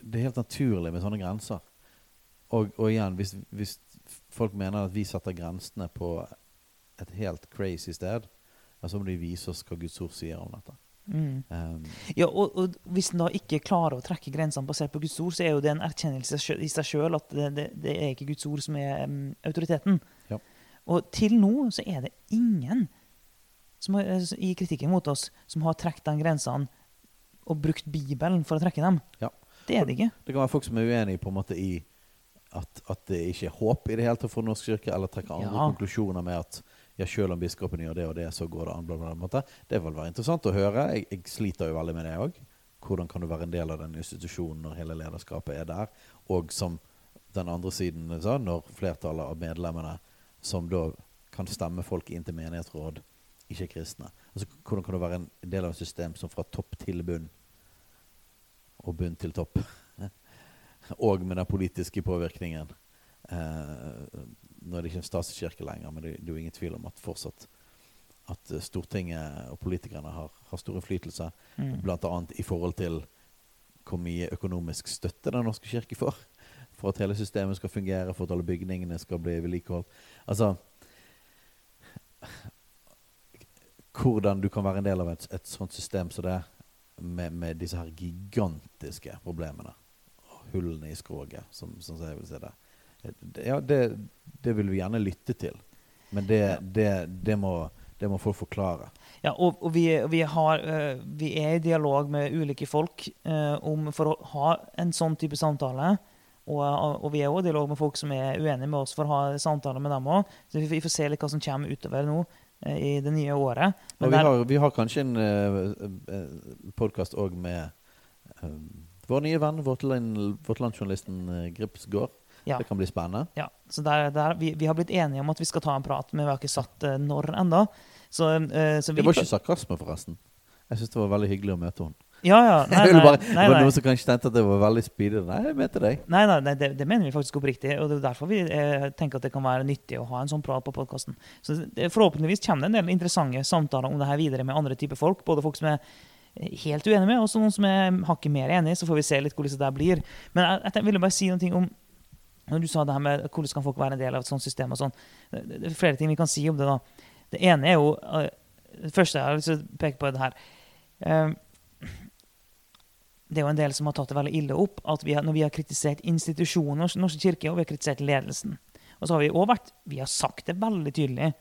det er helt naturlig med sånne grenser. Og, og igjen, hvis, hvis folk mener at vi setter grensene på et helt crazy sted, så må de vise oss hva Guds ord sier om dette. Mm. Um, Ja, og, og hvis en da ikke klarer å trekke grensene basert på Guds ord, så er jo det en erkjennelse i seg sjøl at det, det, det er ikke Guds ord som er um, autoriteten. Ja. Og til nå så er det ingen som har, eh, i kritikken mot oss som har trukket de grensene og brukt Bibelen for å trekke dem. Ja. Det er det ikke. det kan være folk som er uenige på en måte i at, at det ikke er håp i det hele tatt for Norsk kirke, eller trekker andre Ja. konklusjoner med at ja, selv om biskopen gjør det og det, så går det an. Bla, bla, bla. Det vil være interessant å høre. Jeg, jeg sliter jo veldig med det òg. Hvordan kan du være en del av den institusjonen når hele lederskapet er der? Og som den andre siden sa, når flertallet av medlemmene som da kan stemme folk inn til menighetsråd, ikke er kristne. Altså, hvordan kan du være en del av et system som fra topp til bunn, og bunn til topp, [laughs] og med den politiske påvirkningen eh, Nå er det ikke en statskirke lenger, men det, det er jo ingen tvil om at fortsatt at eh, Stortinget og politikerne har, har stor innflytelse, Mm. annet i forhold til hvor mye økonomisk støtte Den norske kirke får for at hele systemet skal fungere, for at alle bygningene skal bli vedlikeholdt. Altså Hvordan du kan være en del av et, et sånt system som det, med, med disse her gigantiske problemene. Hullene i skroget, som, som jeg vil si det. Ja, det, det vil vi gjerne lytte til. Men det, det, det, må, det må folk forklare. Ja, og, og vi, vi, har, eh, vi er i dialog med ulike folk eh, om, for å ha en sånn type samtale. Og, og vi er også i dialog med folk som er uenige med oss for å ha samtaler med dem òg. Så vi, får se litt hva som kommer utover nå eh, i det nye året. Og Men vi der- har, vi har kanskje en uh, podkast òg med vår nye venn, vårt, land, vårt uh, Grips Gård. Ja. Det kan bli spennende. Ja, så der, der, vi, vi har blitt enige om at vi skal ta en prat, men vi har ikke satt uh, når ennå. Så, eh, så vi Det var ikke sarkasme, forresten. Jeg syns det var veldig hyggelig å møte henne. Ja, ja. [laughs] Nei, nei, bare, nei, nei. noen som kanskje tenkte at det var veldig speedy. Nei, jeg mente deg. Nei, nei, nei det, det mener vi faktisk oppriktig. Og det er derfor vi eh, tenker at det kan være nyttig å ha en sånn prat på podkasten. Så det, forhåpentligvis kommer det en del interessante samtaler om det her videre med andre typer folk. Både folk som er eh, helt uenige med, og noen som er hakket mer enig. Så får vi se litt hvordan det der blir. Men jeg, jeg ville bare si noe om når du sa det her med hvordan kan folk være en del av et sånt system og sånn. Det, er flere ting vi kan si om det. da. Det ene er jo eh, Det første jeg har lyst til å peke på, er det her. Eh, det er jo en del som har tatt det veldig ille opp at vi har, når vi har kritisert institusjoner, Norsk kirke, og vi har kritisert ledelsen. Og så har vi også vært, vi har sagt det veldig tydelig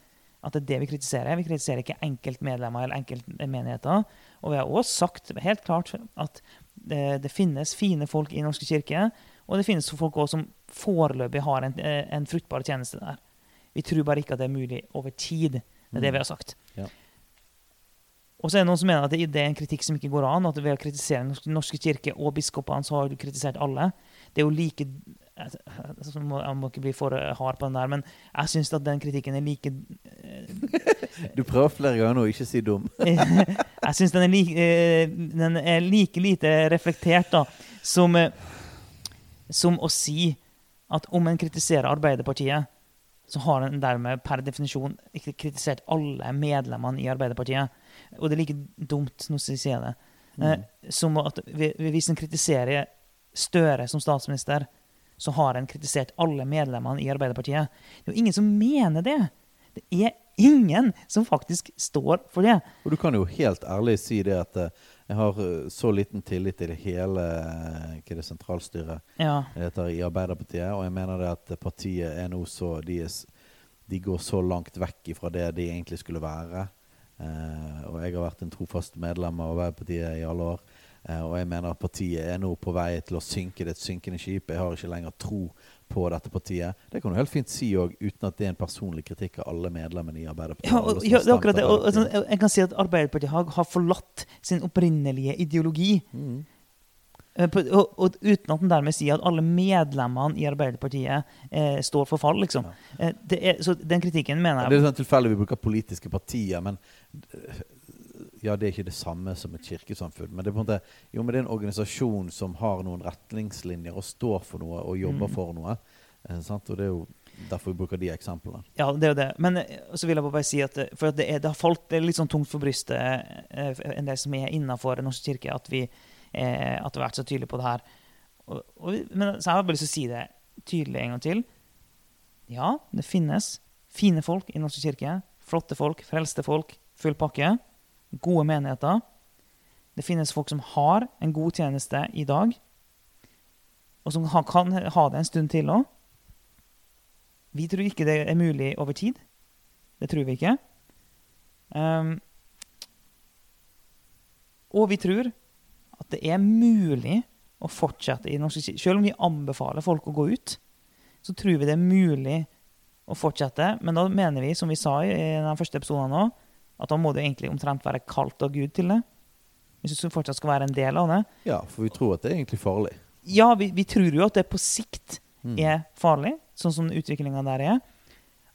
at det er det vi kritiserer. Vi kritiserer ikke enkeltmedlemmer eller enkeltmenigheter. Og vi har også sagt helt klart at det, det finnes fine folk i Norske kirke, og det finnes folk også som foreløpig har en, eh, en fruktbar tjeneste der. Vi tror bare ikke at det er mulig over tid. Det er det vi har sagt. Ja. Og så er det noen som mener at det er en kritikk som ikke går an. At ved å kritisere Den Norske kirke og biskopene, så har du kritisert alle. Det er jo like altså, må- Jeg må ikke bli for hard på den der, men jeg syns at den kritikken er like [laughs] Du prøver flere ganger nå å ikke si dum. [laughs] Jeg syns den, like- eh, den er like lite reflektert da, som, eh, som å si at om en kritiserer Arbeiderpartiet, så har en dermed per definisjon kritisert alle medlemmene i Arbeiderpartiet. Og det er like dumt, nå sier jeg det, mm. som at hvis en kritiserer Støre som statsminister, så har en kritisert alle medlemmene i Arbeiderpartiet. Det er jo ingen som mener det. Det er ingen som faktisk står for det. Og du kan jo helt ærlig si det at eh, jeg har eh, så liten tillit til hele eh, hva det, sentralstyret Ja. heter i Arbeiderpartiet, og jeg mener det at partiet er nå så de, er, de går så langt vekk fra det de egentlig skulle være. Eh, og jeg har vært en trofast medlem av Arbeiderpartiet i alle år. Eh, og jeg mener at partiet er nå på vei til å synke. Det er et synkende skip. Jeg har ikke lenger tro på dette partiet. Det kan du helt fint si òg, uten at det er en personlig kritikk av alle medlemmene i Arbeiderpartiet. Ja, og, ja, det er akkurat det. Og, sånn, jeg kan si at Arbeiderpartiet har, har forlatt sin opprinnelige ideologi. Mm. eh, og, og uten at den dermed sier at alle medlemmene i Arbeiderpartiet eh, står for fall, liksom. Eh, det er, så den kritikken mener jeg Det er sånn tilfeldig vi bruker politiske partier, men eh, ja, det er ikke det samme som et kirkesamfunn. Men det er på en måte, jo, men det er en organisasjon som har noen retningslinjer og står for noe og jobber Mm. for noe. Eh, sant? Og det er jo derfor vi bruker de eksemplene. Ja, det er jo det. Men eh, så vil jeg bare si at eh, for at det, er, det har falt det litt sånn tungt for brystet, eh, en del som er innafor Den norske kirke, at vi, eh, at vi har vært så tydelige på det her. Og, og, men så jeg har bare lyst til å si det tydelig en gang til. Ja, det finnes fine folk i Den norske kirke. Flotte folk, frelste folk, full pakke. Gode menigheter. Det finnes folk som har en god tjeneste i dag, og som kan ha det en stund til òg. Vi tror ikke det er mulig over tid. Det tror vi ikke. Um, og vi tror at det er mulig å fortsette i norsk kirke. Selv om vi anbefaler folk å gå ut, så tror vi det er mulig å fortsette. Men da mener vi, som vi sa i den første episoden nå, at da må det egentlig omtrent være kalt av Gud til det. Hvis du fortsatt skal være en del av det. Ja, for vi tror at det er egentlig farlig. Ja, vi, vi tror jo at det på sikt Mm. er farlig, sånn som utviklinga der er.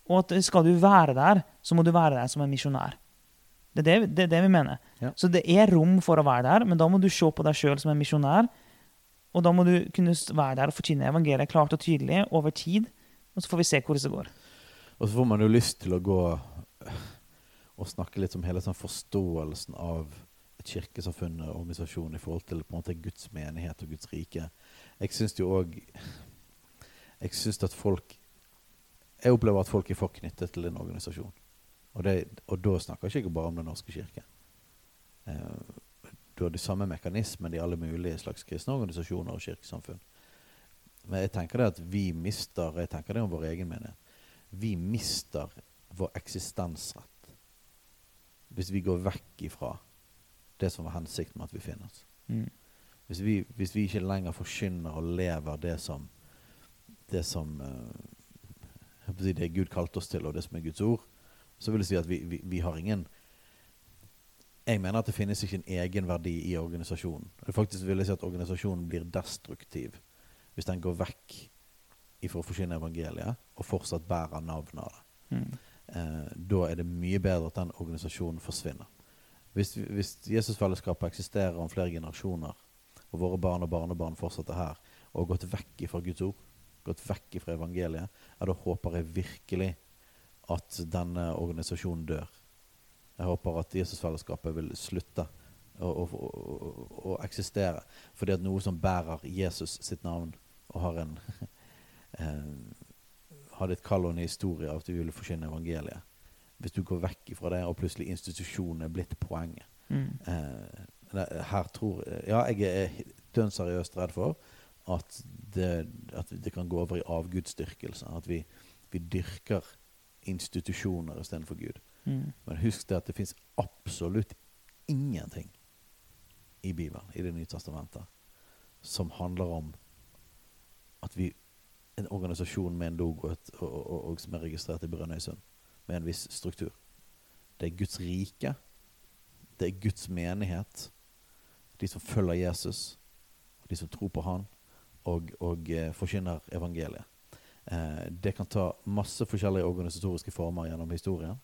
Og at skal du være der, så må du være der som en misjonær. Det er det, det er det vi mener. Ja. Så det er rom for å være der, men da må du se på deg sjøl som en misjonær. Og da må du kunne være der og forkynne evangeliet klart og tydelig over tid. Og så får vi se hvordan det går. Og så får man jo lyst til å gå og snakke litt om hele sånn forståelsen av et kirkesamfunn og organisasjon i forhold til på en måte Guds menighet og Guds rike. Jeg syns jo òg Jeg syns at folk Jeg opplever at folk er for knyttet til en organisasjon. Og, det, og da snakker jeg ikke bare om Den norske kirke. Eh, du har de samme mekanismene i alle mulige slags kristne organisasjoner og kirkesamfunn. Men jeg tenker det at vi mister Jeg tenker det om vår egen menighet vi mister vår eksistensrett hvis vi går vekk ifra det som var hensikten med at vi finnes. Mm. Hvis vi, hvis vi ikke lenger forkynner og lever det som det som si det Gud kalte oss til, og det som er Guds ord, så vil det si at vi, vi, vi har ingen Jeg mener at det finnes ikke en egenverdi i organisasjonen. Det faktisk vil jeg si at organisasjonen blir destruktiv hvis den går vekk ifra å forkynne evangeliet og fortsatt bærer navnet av det. Mm. Eh, da er det mye bedre at den organisasjonen forsvinner. Hvis, hvis Jesusfellesskapet eksisterer om flere generasjoner, og våre barn og barnebarn fortsetter her, og har gått vekk fra Guds ord, gått vekk fra evangeliet, ja, da håper jeg virkelig at denne organisasjonen dør. Jeg håper at Jesusfellesskapet vil slutte å, å, å, å eksistere. Fordi at noe som bærer Jesus sitt navn, og har en [laughs] eh, hadde et kall og en historie av at vi ville forkynne evangeliet. Hvis du går vekk fra det, og plutselig institusjonen er blitt poenget. Mm. Eh, her tror Ja, jeg er dønn seriøst redd for at det, at det kan gå over i avgudsdyrkelse. At vi, vi dyrker institusjoner istedenfor Gud. Mm. Men husk det at det fins absolutt ingenting i Bibelen, i Det nye testamentet, som handler om at vi En organisasjon med en logo og, og, og, som er registrert i Brønnøysund, med en viss struktur. Det er Guds rike. Det er Guds menighet. De som følger Jesus, de som tror på Han, og, og eh, forkynner evangeliet. Eh, det kan ta masse forskjellige organisatoriske former gjennom historien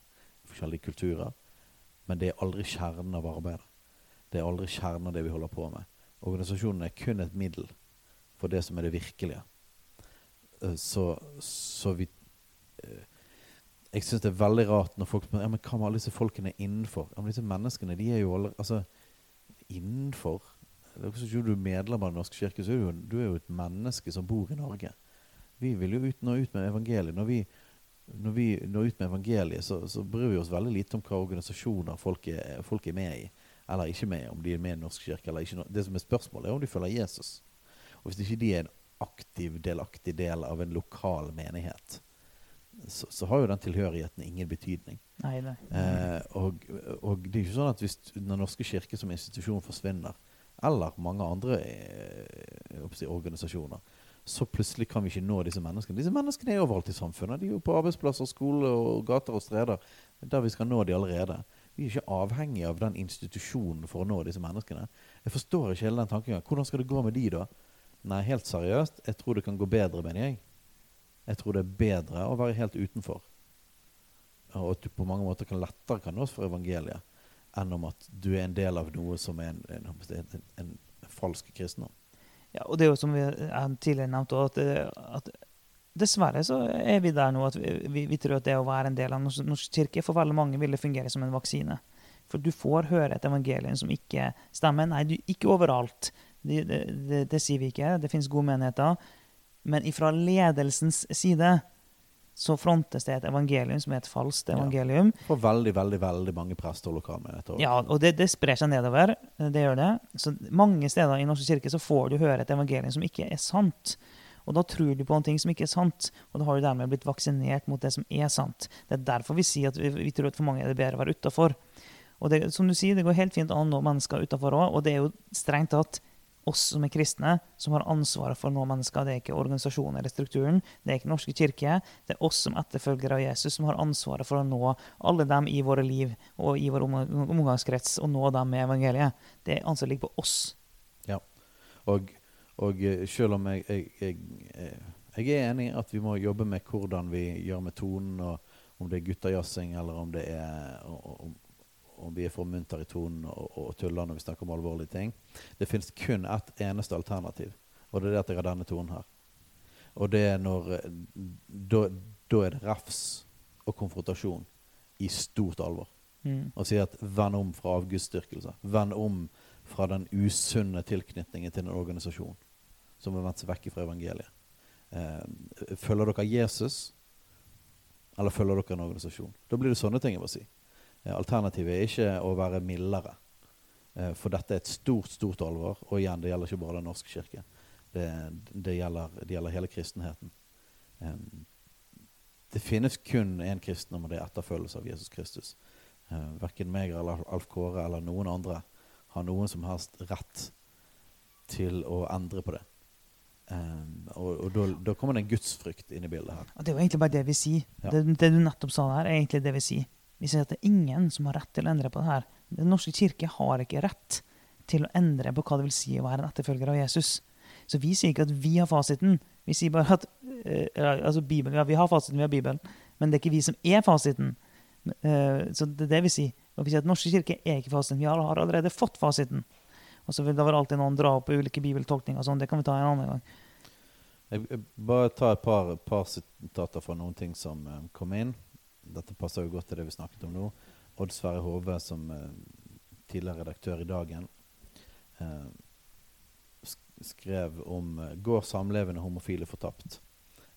forskjellige kulturer. Men det er aldri kjernen av arbeidet. Det er aldri kjernen av det vi holder på med. Organisasjonen er kun et middel for det som er det virkelige. Eh, Så, så vi eh, Jeg syns det er veldig rart når folk spør ja, men hva med alle disse folkene innenfor. Ja, men disse menneskene, de er jo alle Altså, innenfor det er ikke Du er medlem av Den norske kirke, så er du, du er jo et menneske som bor i Norge. Vi vil jo ut, nå ut med evangeliet. Når vi når vi når ut med evangeliet, så, så bryr vi oss veldig lite om hva organisasjoner folk er, folk er med i, eller ikke med i. Om de er med i Den norske kirke eller ikke. Det som er spørsmålet, er om de følger Jesus. Og hvis ikke de er en aktiv, delaktig del av en lokal menighet, så, så har jo den tilhørigheten ingen betydning. Nei, nei. Eh, og, og det er ikke sånn at hvis Den norske kirke som institusjon forsvinner, eller mange andre eh, si, organisasjoner, så plutselig kan vi ikke nå disse menneskene. Disse menneskene er overalt i samfunnet. De er jo på arbeidsplasser, skole og gater og streder. Er der vi skal nå de allerede. Vi er ikke avhengige av den institusjonen for å nå disse menneskene. Jeg forstår ikke hele den tankegangen. Hvordan skal det gå med de da? Nei, helt seriøst, jeg tror det kan gå bedre, mener jeg. Jeg tror det er bedre å være helt utenfor. Og at du på mange måter kan lettere kan nås for evangeliet. enn om at du er en del av noe som er en, en, en, en falsk kristendom. Ja, og det er jo som vi jeg tidligere nevnte, at, at dessverre så er vi der nå at vi, vi, vi tror at det å være en del av Norsk, norsk kirke for veldig mange vil det fungere som en vaksine. For du får høre et evangelium som ikke stemmer. Nei, du, ikke overalt. Det, det, det, det sier vi ikke. Det finnes gode menigheter. Men ifra ledelsens side så frontes det et evangelium som er et falskt Ja. evangelium. For veldig, veldig veldig mange prester og lokalmenigheter. Ja, og det, det sprer seg nedover. Det gjør det. Så mange steder i Norske kirke så får du høre et evangelium som ikke er sant. Og da tror du på en ting som ikke er sant, og da har du dermed blitt vaksinert mot det som er sant. Det er derfor vi sier at vi, vi tror at for mange er det bedre å være utafor. Og det, som du sier, det går helt fint an å nå mennesker utafor òg, og det er jo strengt tatt oss som er kristne, som har ansvaret for å nå mennesker. Det er ikke organisasjonen eller strukturen, det er ikke Norske kirke. Det er oss som etterfølgere av Jesus som har ansvaret for å nå alle dem i våre liv og i vår omgangskrets, og nå dem med evangeliet. Det ansvaret ligger på oss. Og, og eh, selv om jeg, jeg, jeg, eh, jeg er enig i at vi må jobbe med hvordan vi gjør med tonen, og om det er guttajazzing, eller om det er om, om vi er for munter i tonen og, og tuller når vi snakker om alvorlige ting. Det finnes kun ett eneste alternativ, og det er det at jeg har denne tonen her. Og det er når Da, da er det refs og konfrontasjon i stort alvor Mm. og sier at vend om fra avgudsdyrkelse. Vend om fra den usunne tilknytningen til en organisasjon som har vendt seg vekk fra evangeliet. Eh, følger dere Jesus, eller følger dere en organisasjon? Da blir det sånne ting jeg må si. Eh, alternativet er ikke å være mildere. Eh, for dette er et stort, stort alvor. Og igjen, det gjelder ikke bare Den norske kirke. Det, det, gjelder, det gjelder hele kristenheten. Eh, det finnes kun én kristendom, og det er etterfølgelse av Jesus Kristus. Uh, verken meg eller Alf Kåre eller noen andre har noen som helst rett til å endre på det. Um, og og da kommer det en gudsfrykt inn i bildet her. Og det er jo egentlig bare det vi sier. Ja. Det, det du nettopp sa der, er egentlig det vi sier. Vi sier at det er ingen som har rett til å endre på det her. Den norske kirke har ikke rett til å endre på hva det vil si å være en etterfølger av Jesus. Så vi sier ikke at vi har fasiten. Vi sier bare at uh, altså Bibelen, ja, vi har fasiten, vi har Bibelen, men det er ikke vi som er fasiten. Uh, så det er det vi sier. Og vi sier at Norske kirke er ikke fasiten. Vi har, allerede fått fasiten. Og så vil det være alltid noen dra opp ulike bibeltolkninger og sånn. Det kan vi ta en annen gang. Jeg, jeg bare ta et par, par sitater fra noen ting som eh, kom inn. Dette passer jo godt til det vi snakket om nå. Odd Sverre Hove, som eh, tidligere redaktør i Dagen, eh, sk- skrev om eh, 'Går samlevende homofile fortapt'?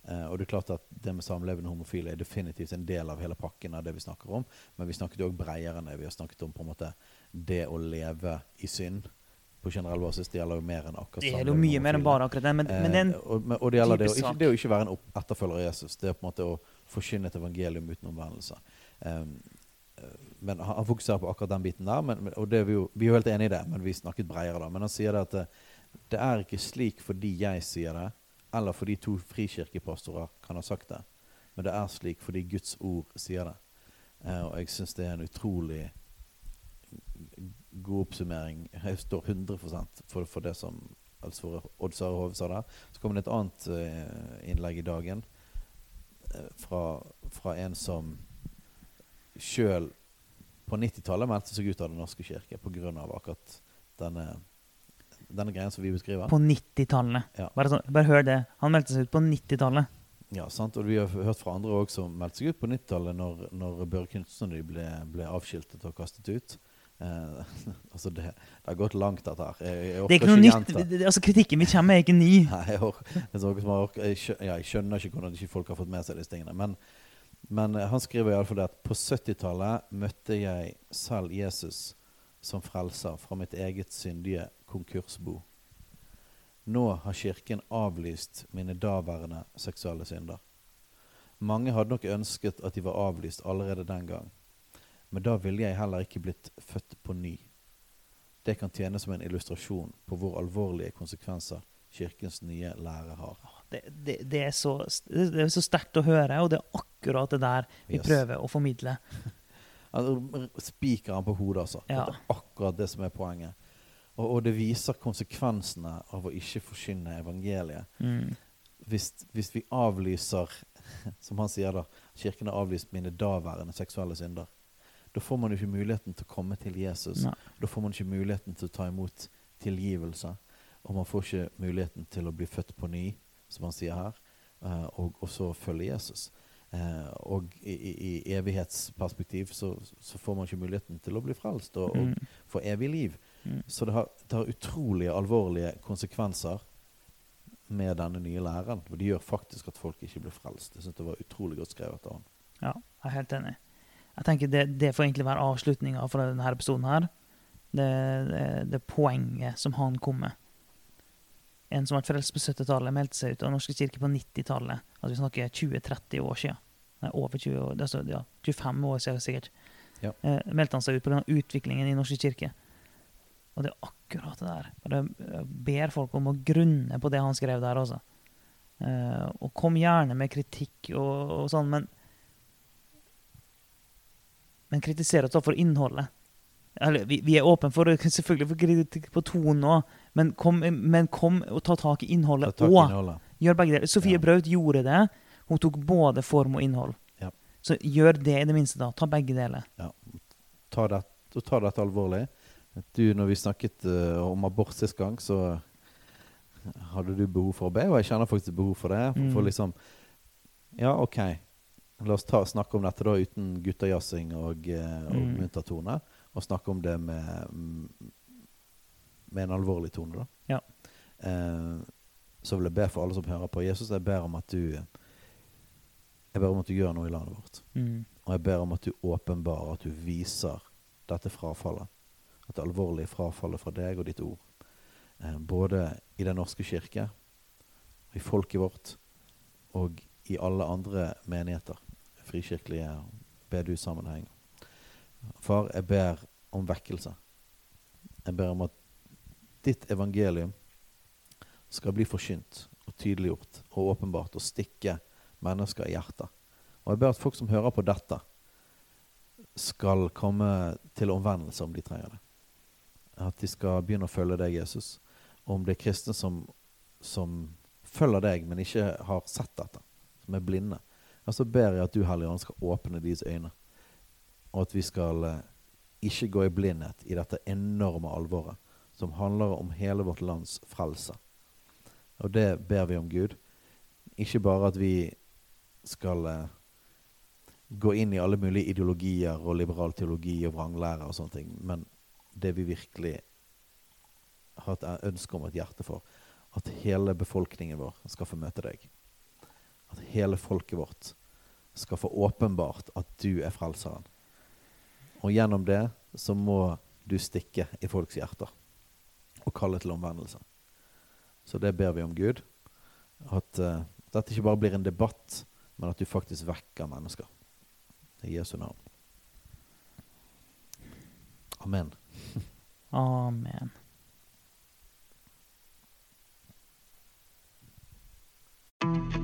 Uh, og det er klart at det med samlevende homofile er definitivt en del av hele pakken av det vi snakker om. Men vi snakket jo òg bredere enn det. Vi har snakket om på en måte det å leve i synd på generell basis. Det gjelder jo mer enn akkurat Det gjelder jo mye mer enn bare akkurat det. Men, men det er en uh, og, og det gjelder det å, ikke, det å ikke være en etterfølger av Jesus. Det er på en måte å forkynne et evangelium uten omvendelse. Um, eh, men han, fokuserer på akkurat den biten der, men, og vi, jo, vi er jo helt enig i det, men vi snakket bredere da. Men han sier det at det, det er ikke slik fordi jeg sier det, eller fordi to frikirkepastorer kan ha sagt det, men det er slik fordi Guds ord sier det. Uh, og jeg syns det er en utrolig god oppsummering. Jeg står 100% for, for det som Odd Sverre Hove sa der. Så kom det et annet uh, innlegg i dagen eh, fra, fra en som sjøl på 90-tallet meldte seg ut av Den norske kirke pga. akkurat denne, denne greien som vi beskriver. på 90-tallet. Ja. Bare, sånn- bare hør det. Han meldte seg ut på 90-tallet. Ja, sant? Og vi har hørt fra andre òg som meldte seg ut på 90-tallet når, når Børre de ble, ble avskiltet og kastet ut. Eh, [laughs] altså det, det har gått langt, dette her. Jeg, jeg Det er ikke noe nytt. Altså, kritikken vi kommer er ikke ny. Nei, jeg, or- det er noe som har jeg, ja, jeg skjønner ikke hvordan ikke folk har fått med seg disse tingene. Men, men eh, han skriver iallfall det at på 70-tallet møtte jeg selv Jesus som frelser fra mitt eget syndige konkursbo. Nå har Kirken avlyst mine daværende seksuelle synder. Mange hadde nok ønsket at de var avlyst allerede den gang, men da ville jeg heller ikke blitt født på ny. Det kan tjene som en illustrasjon på hvor alvorlige konsekvenser Kirkens nye lære har. Det, det, det er så, det er så sterkt å høre, og det er akkurat det der vi Yes. prøver å formidle. [laughs] Spiker han på hodet, altså. Ja. Det er akkurat det som er poenget. Og, og det viser konsekvensene av å ikke forkynne evangeliet. Mm. Hvis, hvis vi avlyser, [laughs] som han sier da, kirken har avlyst mine daværende seksuelle synder, Da får man jo ikke muligheten til å komme til Jesus. Nei. Da får man ikke muligheten til å ta imot tilgivelse. Og man får ikke muligheten til å bli født på ny, som han sier her, eh, og, og så følge Jesus. Eh, og i, i, evighetsperspektiv så, så får man ikke muligheten til å bli frelst og, og Mm. få evig liv. Mm. Så det har, det har utrolig alvorlige konsekvenser med denne nye læreren. Og det gjør faktisk at folk ikke blir frelst. Jeg synes det var utrolig godt skrevet av han. Ja, jeg er helt enig. Jeg tenker Det, det får egentlig være avslutninga for denne episoden. her. Det, det, det poenget som han kom med. En som ble frelst på 70-tallet, meldte seg ut av Norske kirke på 90-tallet. Altså vi snakker 20-30 år siden. Nei, over 20 år, altså, ja, 25 år siden sikkert. Ja. Eh, meldte han seg ut pga. utviklingen i Norske kirke. Og det er akkurat det der. Og jeg ber folk om å grunne på det han skrev der, Også. Eh, og kom gjerne med kritikk og, og sånn, men Men kritiserer oss da for innholdet. Eller, vi, vi er åpne for [laughs] selvfølgelig for kritikk på tonen òg, men, kom- men kom og ta tak i innholdet òg. Gjør begge deler. Sofie Ja. Braut gjorde det. Hun tok både form og innhold. Ja. Så gjør det i det minste, da. Ta begge deler. Ta, det, og ta dette alvorlig. Du, når vi snakket uh, om abort sist gang, så hadde du behov for å be, og jeg kjenner faktisk behov for det. For, for Mm. liksom Ja, OK. La oss ta, snakke om dette da uten guttejazzing og, eh, og Mm. munter tone. Og snakke om det med, med en alvorlig tone, da. Ja. Eh, så vil jeg be for alle som hører på. Jesus, jeg ber om at du Jeg ber om at du gjør noe i landet vårt. Mm. Og jeg ber om at du åpenbarer, at du viser dette frafallet. Dette alvorlige frafallet fra deg og ditt ord. Eh, både i Den norske kirke, i folket vårt og i alle andre menigheter. Frikirkelige bedehussammenheng. Far, jeg ber om vekkelse. Jeg ber om at ditt evangelium skal bli forkynt og tydeliggjort og åpenbart og stikke mennesker i hjertet. Og jeg ber at folk som hører på dette, skal komme til omvendelse om de trenger det. At de skal begynne å følge deg, Jesus. Om det er kristne som, som følger deg, men ikke har sett dette, som er blinde, ja, så ber jeg at du, Hellige Ånd, skal åpne deres øyne. Og at vi skal eh, ikke gå i blindhet i dette enorme alvoret som handler om hele vårt lands frelse. Og det ber vi om, Gud. Ikke bare at vi skal eh, gå inn i alle mulige ideologier og liberal teologi og vranglære og sånne ting, men det vi virkelig har et ønske om et hjerte for, at hele befolkningen vår skal få møte deg. At hele folket vårt skal få åpenbart at du er frelseren. Og gjennom det så må du stikke i folks hjerter og kalle til omvendelse. Så det ber vi om Gud. At uh, dette ikke bare blir en debatt, men at du faktisk vekker mennesker. I Jesu navn. Amen. Amen.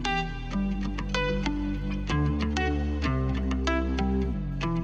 [laughs]